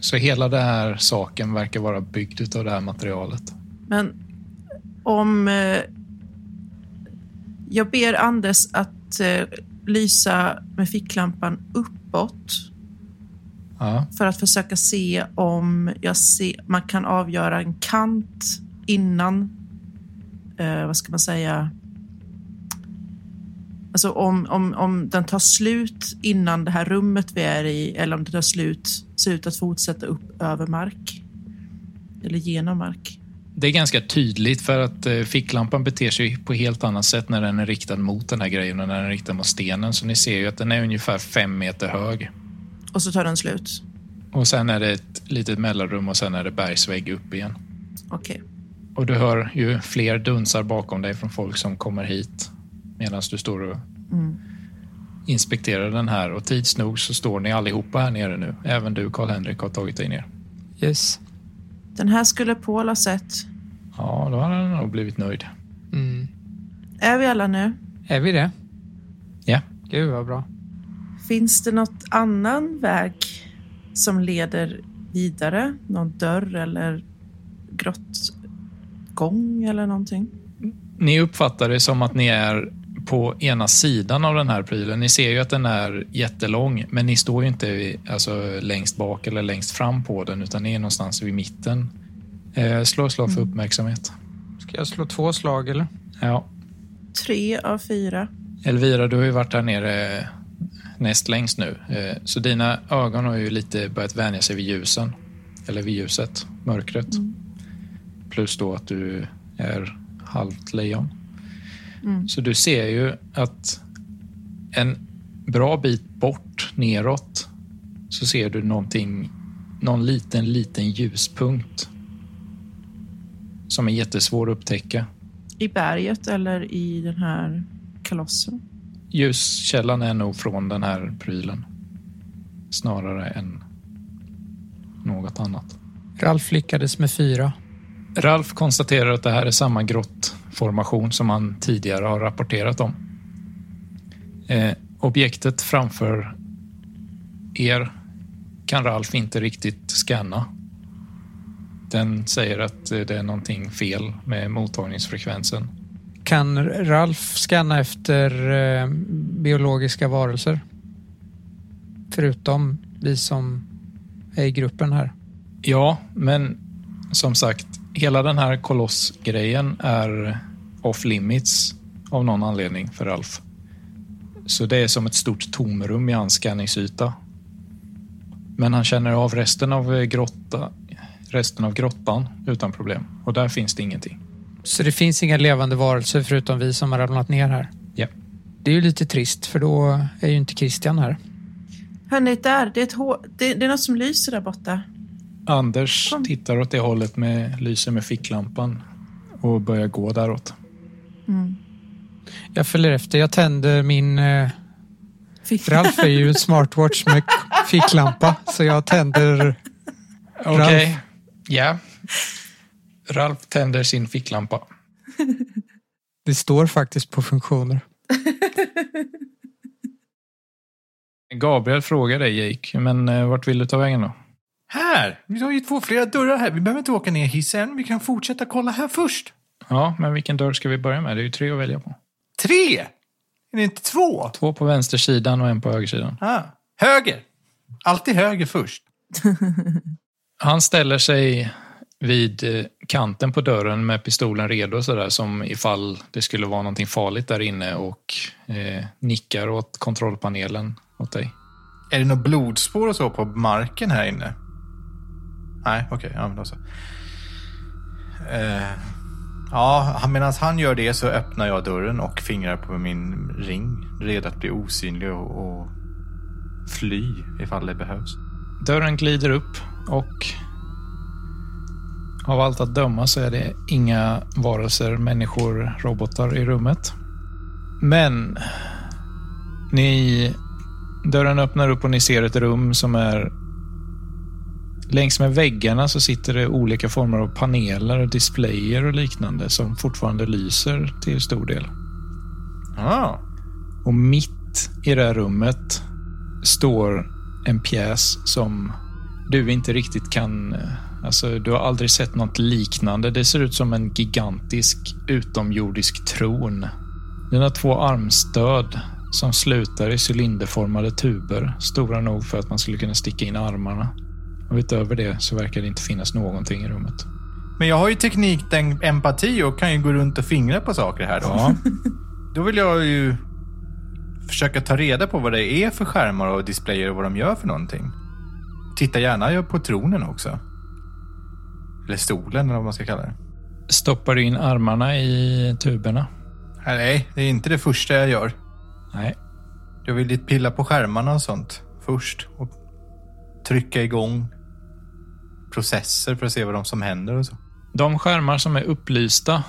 Så hela den här saken verkar vara byggd av det här materialet. men om... Eh, jag ber Anders att eh, lysa med ficklampan uppåt Ja, för att försöka se om jag ser, man kan avgöra en kant innan, eh, vad ska man säga, alltså om, om, om den tar slut innan det här rummet vi är i eller om det tar slut, ser ut att fortsätta upp över mark. Eller genom mark. det är ganska tydligt för att eh, ficklampan beter sig på helt annat sätt när den är riktad mot den här grejen och när den är riktad mot stenen. Så ni ser ju att den är ungefär fem meter hög. Och så tar den slut. Och sen är det ett litet mellanrum och sen är det bergsvägg upp igen. Okej. Och du hör ju fler dunsar bakom dig från folk som kommer hit medan du står och Mm. inspekterar den här. Och tids nog så står ni allihopa här nere nu. Även du, Karl-Henrik, har tagit dig ner. Yes. Den här skulle Paul ha sett. Ja, då har han nog blivit nöjd. Mm. Är vi alla nu? Är vi det? Ja. Gud vad bra. Finns det något annan väg som leder vidare? Någon dörr eller grottgång eller någonting? Ni uppfattar det som att ni är på ena sidan av den här prylen. Ni ser ju att den är jättelång, men ni står ju inte alltså, längst bak eller längst fram på den, utan ni är någonstans vid mitten. Eh, slå slag för uppmärksamhet. Ska jag slå två slag eller? Ja. Tre av fyra. Elvira, du har ju varit här nere näst längst nu. Eh, Så dina ögon har ju lite börjat vänja sig vid ljusen. Eller vid ljuset, mörkret. Plus då att du är halvt lejon. Mm. Så du ser ju att en bra bit bort neråt så ser du någonting, någon liten, liten ljuspunkt som är jättesvår att upptäcka. I berget eller i den här kalossen? Ljuskällan är nog från den här prylen. Snarare än något annat. Ralf lyckades med fyra. Ralf konstaterar att det här är samma grott formation som han tidigare har rapporterat om. Eh, objektet framför er kan Ralf inte riktigt scanna. Den säger att det är någonting fel med mottagningsfrekvensen. Kan Ralf scanna efter eh, biologiska varelser? Förutom vi som är i gruppen här. Ja, men som sagt, hela den här kolossgrejen är off limits av någon anledning för Ralf. Så det är som ett stort tomrum i hans scanningsyta. Men han känner av resten av, eh, grotta, resten av grottan utan problem. Och där finns det ingenting. Så det finns inga levande varelser förutom vi som har ramlat ner här. Ja. Det är ju lite trist för då är ju inte Christian här. Hörni, där, det är, ett hår, det, det är något som lyser där borta. Anders Kom. tittar åt det hållet med lyser med ficklampan och börjar gå däråt. Jag följer efter. Jag tänder min... Eh, Fick- Ralf är ju en smartwatch med ficklampa så jag tänder... Okej. Ja. Ralf tänder sin ficklampa. Det står faktiskt på funktioner. Gabriel frågar dig Jake, men eh, vart vill du ta vägen då? Här! Vi har ju två flera dörrar här. Vi behöver inte åka ner hissen. Vi kan fortsätta kolla här först. Ja, men vilken dörr ska vi börja med? Det är ju tre att välja på. Tre! Är det inte två? Två på vänstersidan och en på högersidan. Ah. Höger! Alltid höger först. *laughs* Han ställer sig vid eh, kanten på dörren med pistolen redo sådär som ifall det skulle vara någonting farligt där inne och eh, nickar åt kontrollpanelen åt dig. Är det något blodspår och så på marken här inne? Nej, okej. ja, men då så. Eh, ja, medan han gör det så öppnar jag dörren och fingrar på min ring. Redo att bli osynlig och, och fly ifall det behövs. Dörren glider upp och av allt att döma så är det inga varelser, människor, robotar i rummet. Men ni, dörren öppnar upp och ni ser ett rum som är Längs med väggarna så sitter det olika former av paneler, displayer och liknande som fortfarande lyser till stor del. Ah, Och mitt i det här rummet står en pjäs som du inte riktigt kan... Alltså, du har aldrig sett något liknande. Det ser ut som en gigantisk utomjordisk tron. Den har två armstöd som slutar i cylinderformade tuber, stora nog för att man skulle kunna sticka in armarna. Och utöver det så verkar det inte finnas någonting i rummet. Men jag har ju teknik, den empati och kan ju gå runt och fingra på saker här då. Ja, *laughs* Då vill jag ju försöka ta reda på vad det är för skärmar och displayer och vad de gör för någonting. Titta gärna på tronen också. Eller stolen eller vad man ska kalla det. stoppar du in armarna i tuberna? Nej, det är inte det första jag gör. Nej, Jag vill pilla på skärmarna och sånt först. Och trycka igång processer för att se vad de som händer och så. De skärmar som är upplysta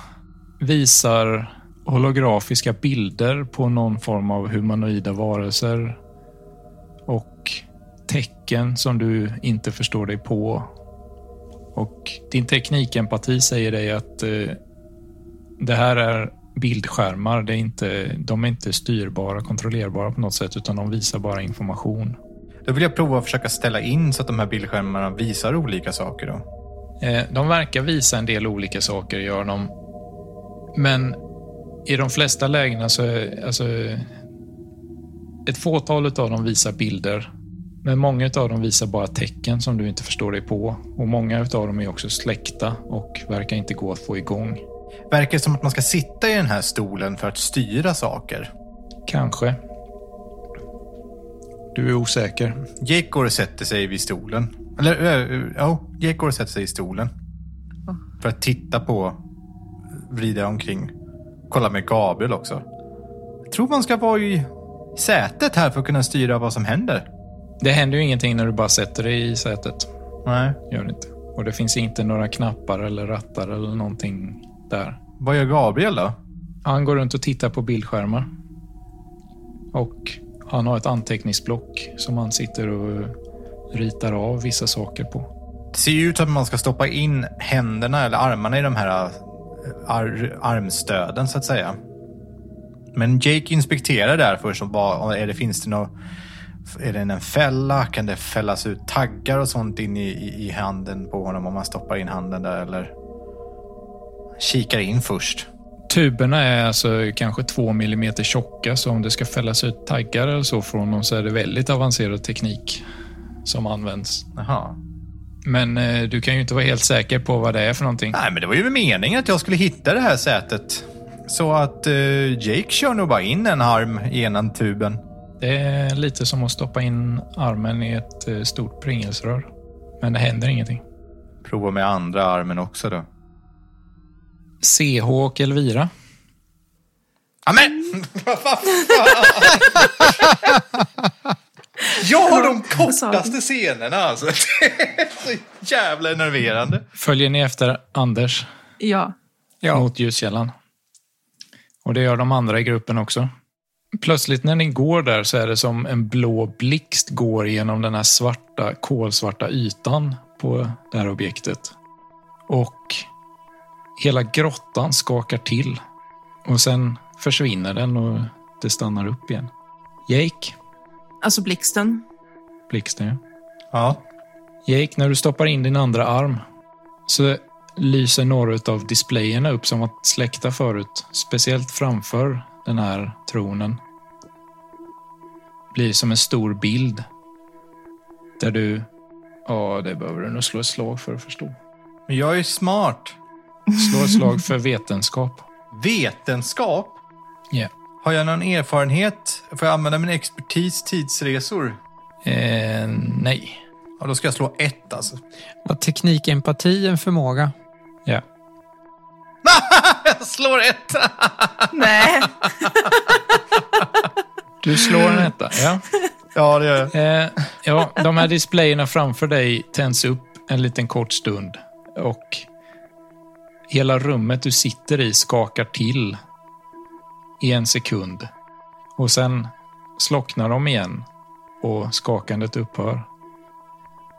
visar holografiska bilder på någon form av humanoida varelser och tecken som du inte förstår dig på. Och din teknikempati säger dig att eh, det här är bildskärmar. Det är inte, de är inte styrbara, kontrollerbara på något sätt, utan de visar bara information. Då vill jag prova att försöka ställa in så att de här bildskärmarna visar olika saker då. Eh, De verkar visa en del olika saker, gör de. Men i de flesta lägena så är alltså, ett fåtal av dem visar bilder. Men många av dem visar bara tecken som du inte förstår dig på. Och många av dem är också släckta och verkar inte gå att få igång. Verkar som att man ska sitta i den här stolen för att styra saker. Kanske. Du är osäker. Jake går och sätter sig vid stolen. Eller, äh, ja, Jake går och sätter sig i stolen. För att titta på, vrida omkring. Kolla med Gabriel också. Jag tror man ska vara i sätet här för att kunna styra vad som händer. Det händer ju ingenting när du bara sätter dig i sätet. Nej. Gör det inte. Och det finns inte några knappar eller rattar eller någonting där. Vad gör Gabriel då? Han går runt och tittar på bildskärmar. Och han har ett anteckningsblock som han sitter och ritar av vissa saker på. Det ser ju ut som att man ska stoppa in händerna eller armarna i de här eh, ar armstöden så att säga. Men Jake inspekterar där först. Och bara, är det, finns det något, är det en fälla? Kan det fällas ut taggar och sånt in i, i, i handen på honom om man stoppar in handen där? Eller kikar in först. Tuberna är alltså kanske två millimeter tjocka, så om det ska fällas ut taggar eller så från dem så är det väldigt avancerad teknik som används. Jaha. Men eh, du kan ju inte vara helt säker på vad det är för någonting. Nej, men det var ju meningen att jag skulle hitta det här sätet. Så att eh, Jake kör nog bara in en arm i ena tuben. Det är lite som att stoppa in armen i ett eh, stort Pringelsrör. Men det händer ingenting. Prova med andra armen också då. CH och Elvira. Amen! Vad *laughs* fan? Jag har de kortaste scenerna alltså. *laughs* Det är så jävla enerverande. Följer ni efter Anders Ja. Ja. mot ljuskällan? Och det gör de andra i gruppen också. Plötsligt när ni går där så är det som en blå blixt går genom den här svarta, kolsvarta ytan på det här objektet. Och hela grottan skakar till. Och sen försvinner den och det stannar upp igen. Jake, Alltså blixten. blixten ja. Ja. Jake, när du stoppar in din andra arm så lyser några av displayerna upp som att släckta förut. Speciellt framför den här tronen. Blir som en stor bild. Där du... Ja, det behöver du nog slå ett slag för att förstå. Men jag är smart. Slå ett slag för vetenskap. Vetenskap? Ja. Har jag någon erfarenhet? Får jag använda min expertis tidsresor? Eh, nej. Ja, då ska jag slå ett alltså. Var teknik, empati en förmåga? Ja. *laughs* jag slår ett! *laughs* Nej. Du slår en etta. Ja. ja, det gör jag. Eh, ja, de här displayerna framför dig tänds upp en liten kort stund och hela rummet du sitter i skakar till i en sekund. Och sen slocknar de igen och skakandet upphör.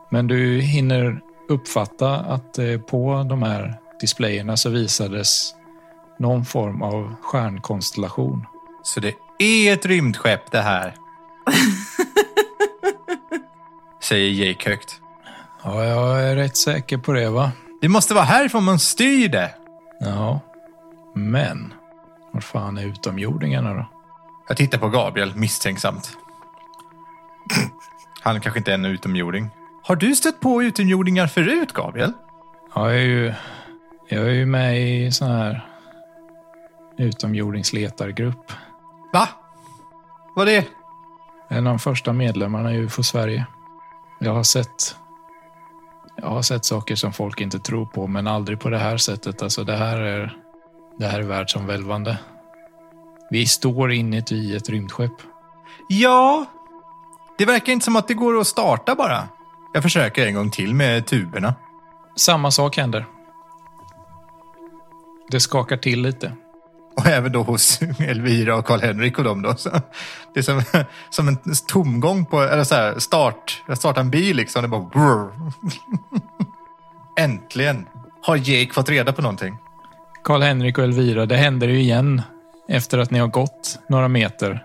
Men du hinner uppfatta att eh, på de här displayerna så visades någon form av stjärnkonstellation. Så det är ett rymdskepp det här. *laughs* Säger Jake högt. Ja, jag är rätt säker på det va? Det måste vara härifrån man styr det. Ja, men var fan är utomjordingarna då? Jag tittar på Gabriel misstänksamt. *clears throat* Han kanske inte är en utomjording. Har du stött på utomjordingar förut, Gabriel? Ja, jag är ju, jag är ju med i sån här utomjordingsletargrupp. Va? Vad är det? En av de första medlemmarna i UFO Sverige. Jag har sett jag har sett saker som folk inte tror på, men aldrig på det här sättet. Alltså det här är, det här är världsomvälvande. Vi står inuti ett rymdskepp. Ja, det verkar inte som att det går att starta bara. Jag försöker en gång till med tuberna. Samma sak händer. Det skakar till lite. Och även då hos *laughs* Elvira och Karl-Henrik och dem då. Så det är som, som en tomgång på, eller så här, start, jag startar en bil liksom. Det bara brr. *laughs* Äntligen har Jake fått reda på någonting. Karl-Henrik och Elvira, det händer ju igen efter att ni har gått några meter.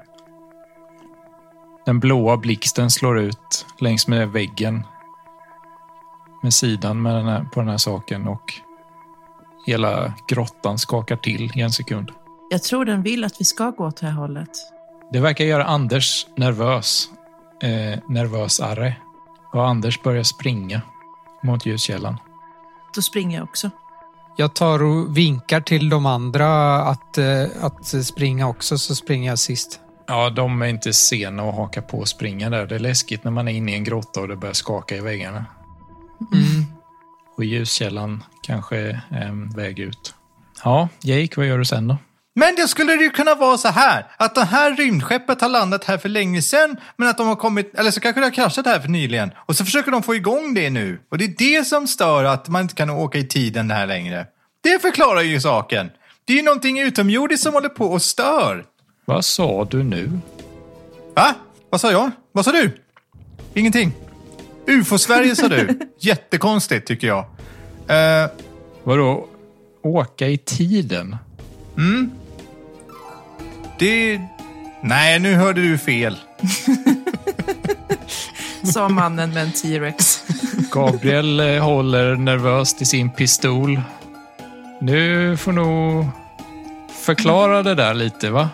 Den blåa blixten slår ut längs med väggen med sidan med den här, på den här saken och hela grottan skakar till i en sekund. Jag tror den vill att vi ska gå åt det här hållet. Det verkar göra Anders nervös. Eh, nervösare. Och Anders börjar springa mot ljuskällan. Då springer jag också. Jag tar och vinkar till de andra att, eh, att springa också, så springer jag sist. Ja, de är inte sena att haka på och springa där. Det är läskigt när man är inne i en grotta och det börjar skaka i väggarna. Mm. Och ljuskällan kanske är en väg ut. Ja, Jake, vad gör du sen då? Men det skulle det ju kunna vara så här, att det här rymdskeppet har landat här för länge sedan, men att de har kommit, eller så kanske det har kraschat här för nyligen. Och så försöker de få igång det nu. Och det är det som stör att man inte kan åka i tiden här längre. Det förklarar ju saken. Det är ju någonting utomjordiskt som håller på och stör. Vad sa du nu? Va? Vad sa jag? Vad sa du? Ingenting. UFO-Sverige sa du. *laughs* Jättekonstigt tycker jag. Eh, Vadå? Åka i tiden? Mm. Det... Nej, nu hörde du fel. *laughs* Sa mannen med en T-rex. Gabriel eh, håller nervöst i sin pistol. Nu får nog förklara det där lite, va?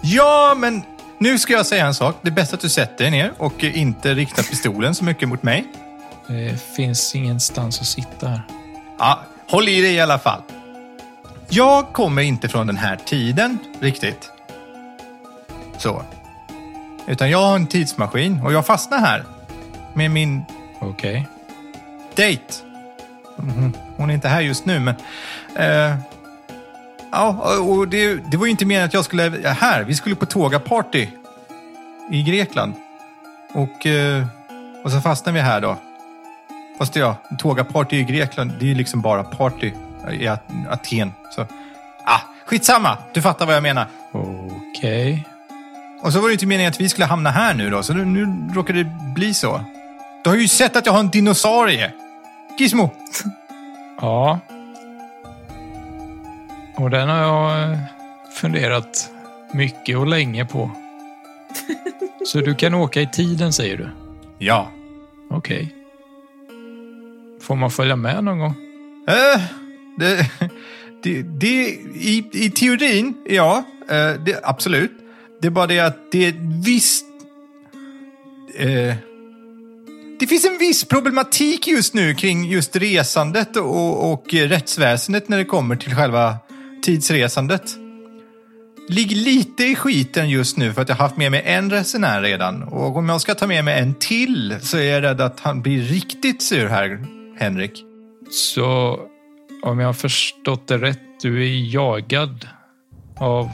Ja, men nu ska jag säga en sak. Det är bäst att du sätter dig ner och inte riktar pistolen så mycket mot mig. Det finns ingenstans att sitta här. Ja, håll i dig i alla fall. Jag kommer inte från den här tiden riktigt. Så. Utan jag har en tidsmaskin och jag fastnar här. Med min Okej. dejt. Mhm. Hon är inte här just nu, men... Eh, ja, och det, det var ju inte meningen att jag skulle... Här, vi skulle på tågaparty i Grekland. Och, eh, och så fastnade vi här då. Fast ja, tågaparty i Grekland, det är ju liksom bara party i At- Aten. Så, ah, skitsamma, du fattar vad jag menar. Okej. Och så var det inte meningen att vi skulle hamna här nu då, så nu, nu råkar det bli så. Du har ju sett att jag har en dinosaurie. Gizmo. *laughs* Ja. Och den har jag eh, funderat mycket och länge på. *laughs* Så du kan åka i tiden, säger du? Ja. Okej. Får man följa med någon gång? Eh, det, det, det, i, I teorin, ja. Eh, det, absolut. Det är bara det att det är ett visst... Eh, det finns en viss problematik just nu kring just resandet och, och rättsväsendet när det kommer till själva tidsresandet. Ligger lite i skiten just nu för att jag har haft med mig en resenär redan. Och om jag ska ta med mig en till så är jag rädd att han blir riktigt sur här, Henrik. Så om jag har förstått det rätt, du är jagad av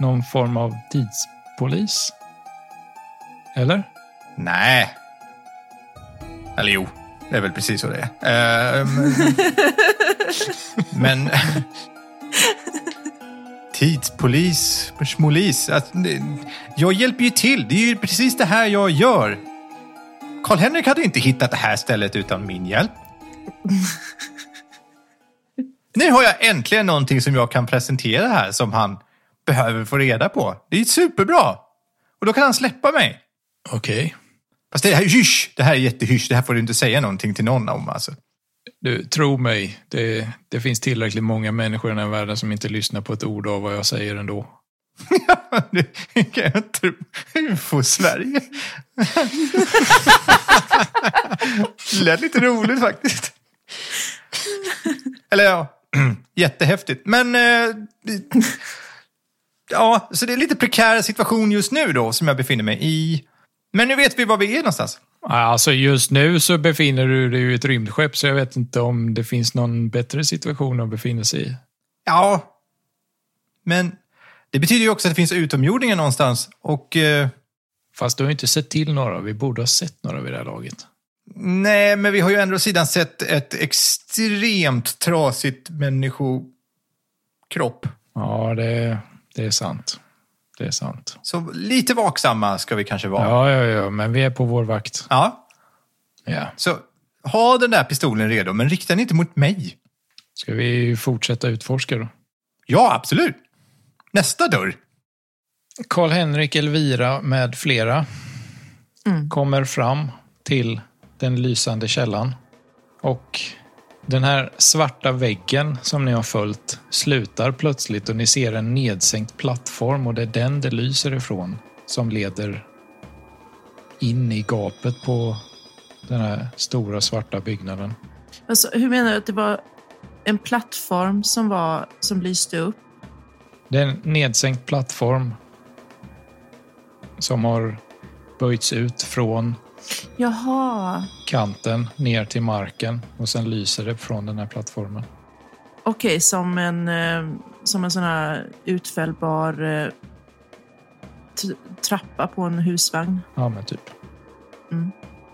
någon form av tidspolis? Eller? Nej. Eller jo, det är väl precis så det är. Eh, men... *laughs* men... Tidspolis, smolis. Jag hjälper ju till. Det är ju precis det här jag gör. Karl-Henrik hade inte hittat det här stället utan min hjälp. *laughs* nu har jag äntligen någonting som jag kan presentera här som han behöver få reda på. Det är superbra. Och då kan han släppa mig. Okej. Fast det här är hysch! Det här är jättehysch. Det här får du inte säga någonting till någon om alltså. Du, tro mig, det, det finns tillräckligt många människor i den här världen som inte lyssnar på ett ord av vad jag säger ändå. *laughs* det kan jag tro. UFO-Sverige. *laughs* det lät lite roligt faktiskt. Eller ja, *clears throat* jättehäftigt. Men... Eh, ja, så det är lite prekär situation just nu då som jag befinner mig i. Men nu vet vi var vi är någonstans. Alltså just nu så befinner du dig i ett rymdskepp så jag vet inte om det finns någon bättre situation att befinna sig i. Ja, men det betyder ju också att det finns utomjordingar någonstans. Och eh, Fast du har inte sett till några. Vi borde ha sett några vid det här laget. Nej, men vi har ju ändå sidan sett ett extremt trasigt människokropp. Ja, det, det är sant. Det är sant. Så lite vaksamma ska vi kanske vara. Ja, ja, ja, men vi är på vår vakt. ja. Ja. Så ha den där pistolen redo, men rikta den inte mot mig. Ska vi fortsätta utforska då? Ja, absolut. Nästa dörr. Karl-Henrik, Elvira med flera kommer fram till den lysande källan. Och den här svarta väggen som ni har följt slutar plötsligt och ni ser en nedsänkt plattform och det är den det lyser ifrån som leder in i gapet på den här stora svarta byggnaden. Alltså, hur menar du att det var en plattform som, var, som lyste upp? Det är en nedsänkt plattform som har böjts ut från Jaha, kanten ner till marken och sen lyser det från den här plattformen. okej, som en, eh, som en sån här utfällbar eh, t- trappa på en husvagn. Ja, men typ.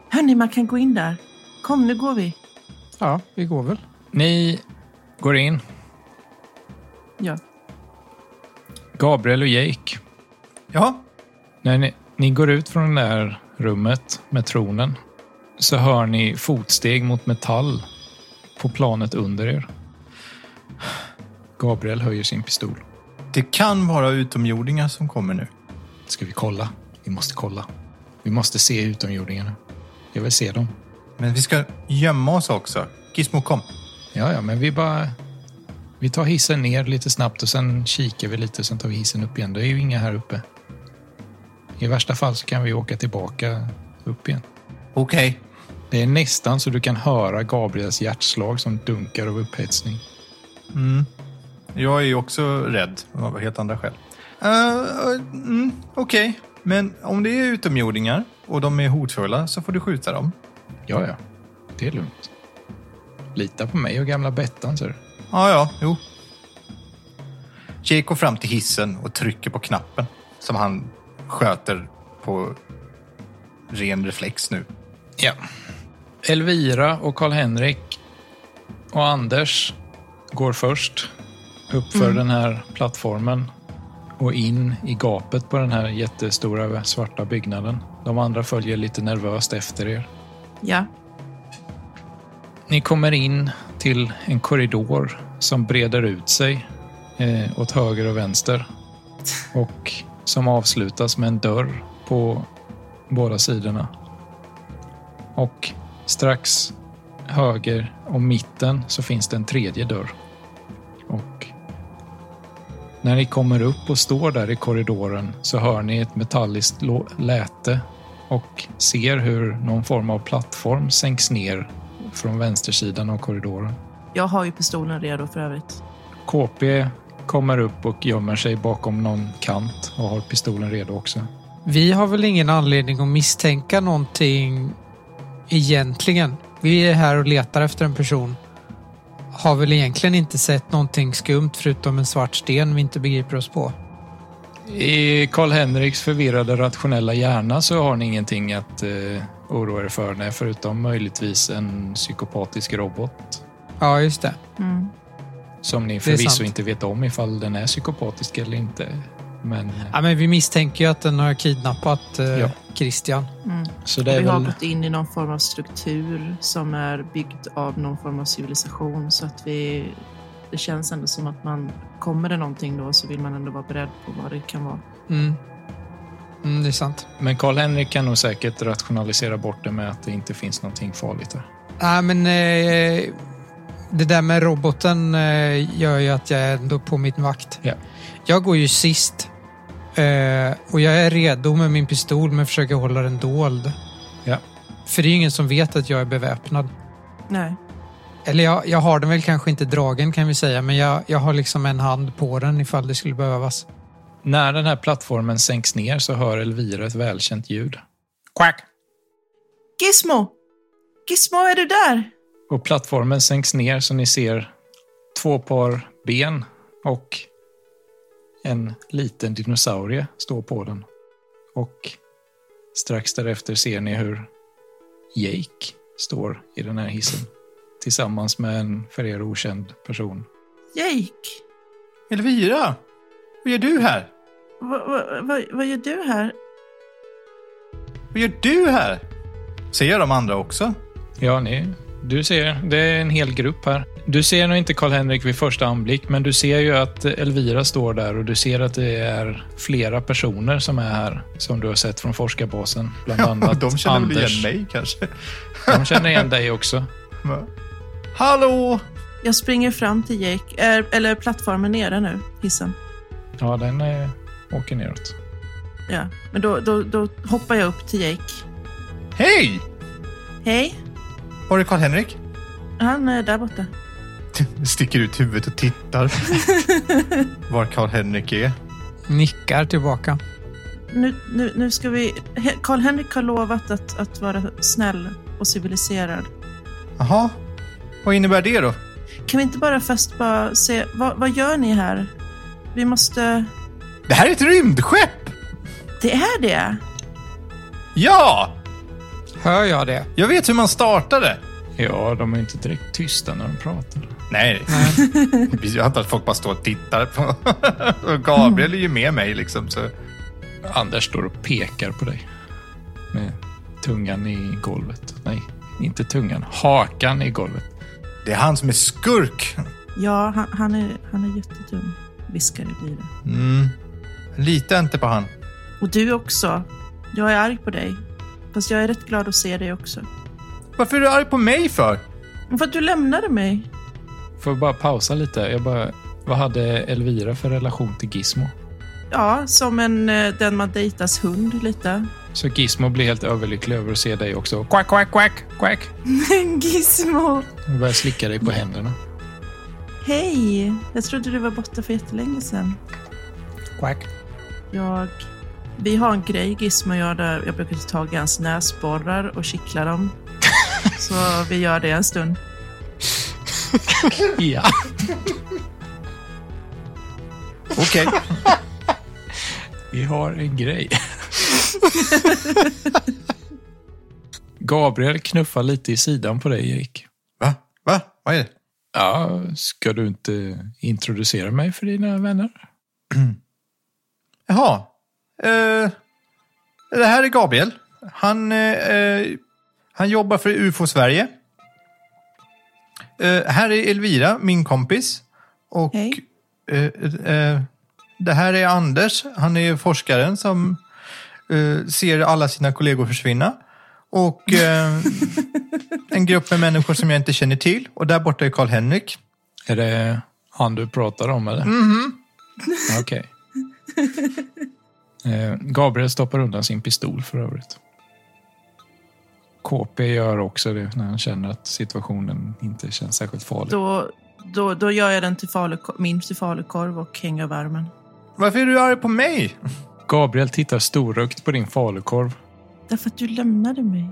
Hörni, man kan gå in där. Kom, nu går vi. Ja, vi går väl. Ni går in. Ja. Gabriel och Jake. Ja, När ni, ni går ut från det där rummet med tronen så hör ni fotsteg mot metall på planet under er. Gabriel höjer sin pistol. Det kan vara utomjordingar som kommer nu. Ska vi kolla? Vi måste kolla. Vi måste se utomjordingarna. Jag vill se dem. Men vi ska gömma oss också. Gizmo, kom. Ja, ja, men vi bara... Vi tar hissen ner lite snabbt och sen kikar vi lite, sen tar vi hissen upp igen. Det är ju inga här uppe. I värsta fall så kan vi åka tillbaka upp igen. Okej. Det är nästan så du kan höra Gabriels hjärtslag som dunkar av upphetsning. Jag är ju också rädd av helt andra skäl. Uh, mm, Okej, men om det är utomjordingar och de är hotfulla så får du skjuta dem. Ja, ja. Det är lugnt. Lita på mig och gamla Bettan, ser du. Ja, ja, jo. Jake går fram till hissen och trycker på knappen som han sköter på ren reflex nu. Ja. Elvira och Karl-Henrik och Anders går först upp för den här plattformen och in i gapet på den här jättestora svarta byggnaden. De andra följer lite nervöst efter er. Ja. Ni kommer in till en korridor som breder ut sig eh, åt höger och vänster och som avslutas med en dörr på båda sidorna. Och strax höger och mitten så finns det en tredje dörr. Och när ni kommer upp och står där i korridoren så hör ni ett metalliskt läte och ser hur någon form av plattform sänks ner från vänstersidan av korridoren. Jag har ju pistolen redo för övrigt. KP kommer upp och gömmer sig bakom någon kant och har pistolen redo också. Vi har väl ingen anledning att misstänka någonting egentligen. Vi är här och letar efter en person. Har väl egentligen inte sett någonting skumt förutom en svart sten vi inte begriper oss på. I Karl-Henriks förvirrade rationella hjärna så har ni ingenting att eh, oroa er för, nej, förutom möjligtvis en psykopatisk robot Ja, just det. Mm. Som ni förvisso inte vet om ifall den är psykopatisk eller inte. Men, eh, Ja, men vi misstänker ju att den har kidnappat eh, Ja. Christian. Mm. så det är vi har väl... gått in i någon form av struktur som är byggd av någon form av civilisation så att vi... Det känns ändå som att man kommer det någonting då så vill man ändå vara beredd på vad det kan vara. Mm. Mm, det är sant. Men Karl-Henrik kan nog säkert rationalisera bort det med att det inte finns någonting farligt där. Nej, men eh, det där med roboten eh, gör ju att jag är ändå på min vakt. Ja. Jag går ju sist eh, och jag är redo med min pistol men försöker hålla den dold. Ja. För det är ju ingen som vet att jag är beväpnad. Nej. Eller jag, jag har den väl kanske inte dragen kan vi säga, men jag, jag har liksom en hand på den ifall det skulle behövas. När den här plattformen sänks ner så hör Elvira ett välkänt ljud. Quack! Gizmo! Gizmo, är du där? Och plattformen sänks ner så ni ser två par ben och en liten dinosaurie stå på den. Och strax därefter ser ni hur Jake står i den här hissen tillsammans med en för er okänd person. Jake! Elvira! Vad gör du här? Vad, vad, vad, vad gör du här? Vad gör du här? Ser jag de andra också? Ja, ni, du ser, det är en hel grupp här. Du ser nog inte Karl-Henrik vid första anblick, men du ser ju att Elvira står där och du ser att det är flera personer som är här, som du har sett från forskarbasen. Bland annat de känner väl igen mig kanske? De känner igen dig också. *laughs* Va? Hallå! Jag springer fram till Jake. Är, eller är plattformen nere nu? Hissen. Ja, den eh, åker neråt. Ja, men då, då, då hoppar jag upp till Jake. Hej! Hej, Var är Karl-Henrik? han är där borta. *laughs* Sticker ut huvudet och tittar *laughs* var Karl-Henrik är. Nickar tillbaka. Nu, nu, nu ska vi... He- Karl-Henrik har lovat att, att vara snäll och civiliserad. Jaha, vad innebär det då? Kan vi inte bara först bara se, vad, vad gör ni här? Vi måste... Det här är ett rymdskepp! Det är det! Ja! Hör jag det? Jag vet hur man startar det. Ja, de är inte direkt tysta när de pratar. Nej, *laughs* jag antar att folk bara står och tittar på. *laughs* Gabriel är ju med mig liksom. Så. Anders står och pekar på dig. Med tungan i golvet. Nej, inte tungan. Hakan i golvet. Det är han som är skurk. Ja, han, han, är, han är jättedum. Viskar Elvira. Mm. Lita inte på han. Och du också. Jag är arg på dig. Fast jag är rätt glad att se dig också. Varför är du arg på mig för? För att du lämnade mig. Får jag bara pausa lite? Jag bara, vad hade Elvira för relation till Gizmo? Ja, som en, eh, den man dejtas hund lite. Så Gizmo blir helt överlycklig över att se dig också. Quack, quack, quack, quack. *laughs* Gizmo! Och börjar slicka dig på händerna. Hej! Jag trodde du var borta för jättelänge sedan. Quack. Jag... Vi har en grej, Gizmo och jag, där jag brukar ta hans näsborrar och kittla dem. *laughs* Så vi gör det en stund. *laughs* Ja. Okej. *laughs* Vi har en grej. Gabriel knuffar lite i sidan på dig, Erik. Va? Va? Vad är det? Ja, ska du inte introducera mig för dina vänner? *clears throat* Jaha. Eh, det här är Gabriel. Han, eh, eh, han jobbar för UFO Sverige. Eh, här är Elvira, min kompis. Och Hej. eh, eh, det här är Anders. Han är forskaren som eh, ser alla sina kollegor försvinna. Och eh, en grupp med människor som jag inte känner till. Och där borta är Karl-Henrik. Är det han du pratar om, eller? Mhm. Okej. Eh, Gabriel stoppar undan sin pistol för övrigt. KP gör också det när han känner att situationen inte känns särskilt farlig. Då, då, då gör jag den till falukorv, min till falukorv och hänger värmen. Varför är du arg på mig? Gabriel tittar storögt på din falukorv. Därför att du lämnade mig.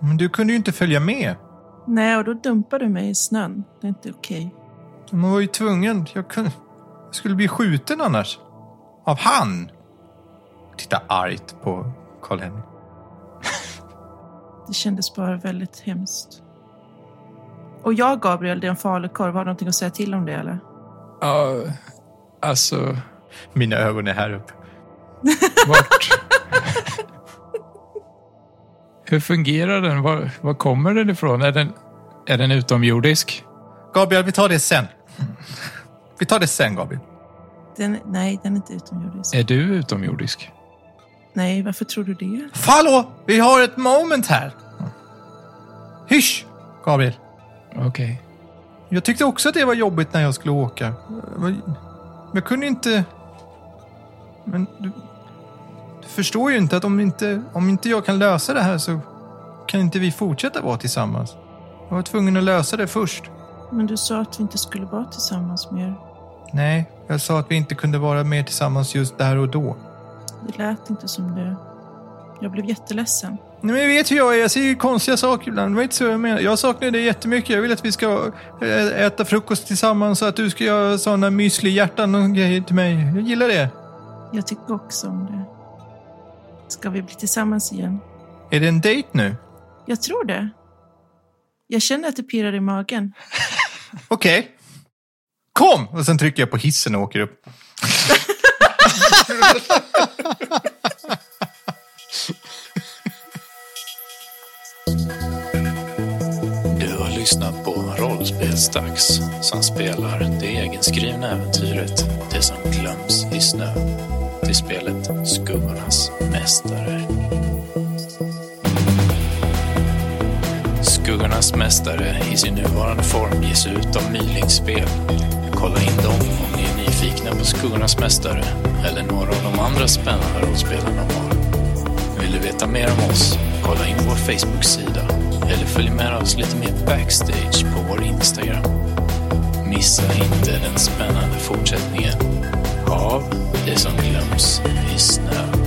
Men du kunde ju inte följa med. Nej, och då dumpade du mig i snön. Det är inte okej. Man var ju tvungen. Jag, kunde, jag skulle bli skjuten annars. Av han. Titta argt på Karl-Henrik. Det kändes bara väldigt hemskt. Och jag, Gabriel, det är en falukorv. Har du någonting att säga till om det, eller? Ja, alltså... Mina ögon är här uppe. *laughs* Vart... Hur fungerar den? Var, var kommer den ifrån? Är den, är den utomjordisk? Gabriel, vi tar det sen. Vi tar det sen, Gabriel. Den, nej, den är inte utomjordisk. Är du utomjordisk? Nej, varför tror du det? Hallå! Vi har ett moment här. Hysch, Gabriel. Okej. Jag tyckte också att det var jobbigt när jag skulle åka. Men Jag kunde inte... Men du, du förstår ju inte att om inte, om inte jag kan lösa det här så kan inte vi fortsätta vara tillsammans. Jag var tvungen att lösa det först. Men du sa att vi inte skulle vara tillsammans mer. Nej, jag sa att vi inte kunde vara mer tillsammans just där och då. Det lät inte som det. Jag blev jätteledsen. Nej, men jag vet hur jag är. Jag säger ju konstiga saker ibland. Det var inte så jag menar. Jag saknar dig jättemycket. Jag vill att vi ska eh, äta frukost tillsammans så att du ska göra sådana müsli-hjärtan och grejer till mig. Jag gillar det. Jag tycker också om det. Ska vi bli tillsammans igen? Är det en dejt nu? Jag tror det. Jag känner att det pirrar i magen. *laughs* Okej. Kom! Och sen trycker jag på hissen och åker upp. *laughs* Du har lyssnat på Rollspelsdags som spelar det egenskrivna äventyret Det som glöms i snö till spelet Skuggornas mästare. Skuggornas mästare i sin nuvarande form ges ut av Mylingspel. Kolla in dem om ni är nyfikna på Skuggornas mästare eller några av de andra spännande rollspelarna de har. Vill du veta mer om oss? Kolla in vår Facebook-sida eller följ med oss lite mer backstage på vår Instagram. Missa inte den spännande fortsättningen av Det som glöms i snö.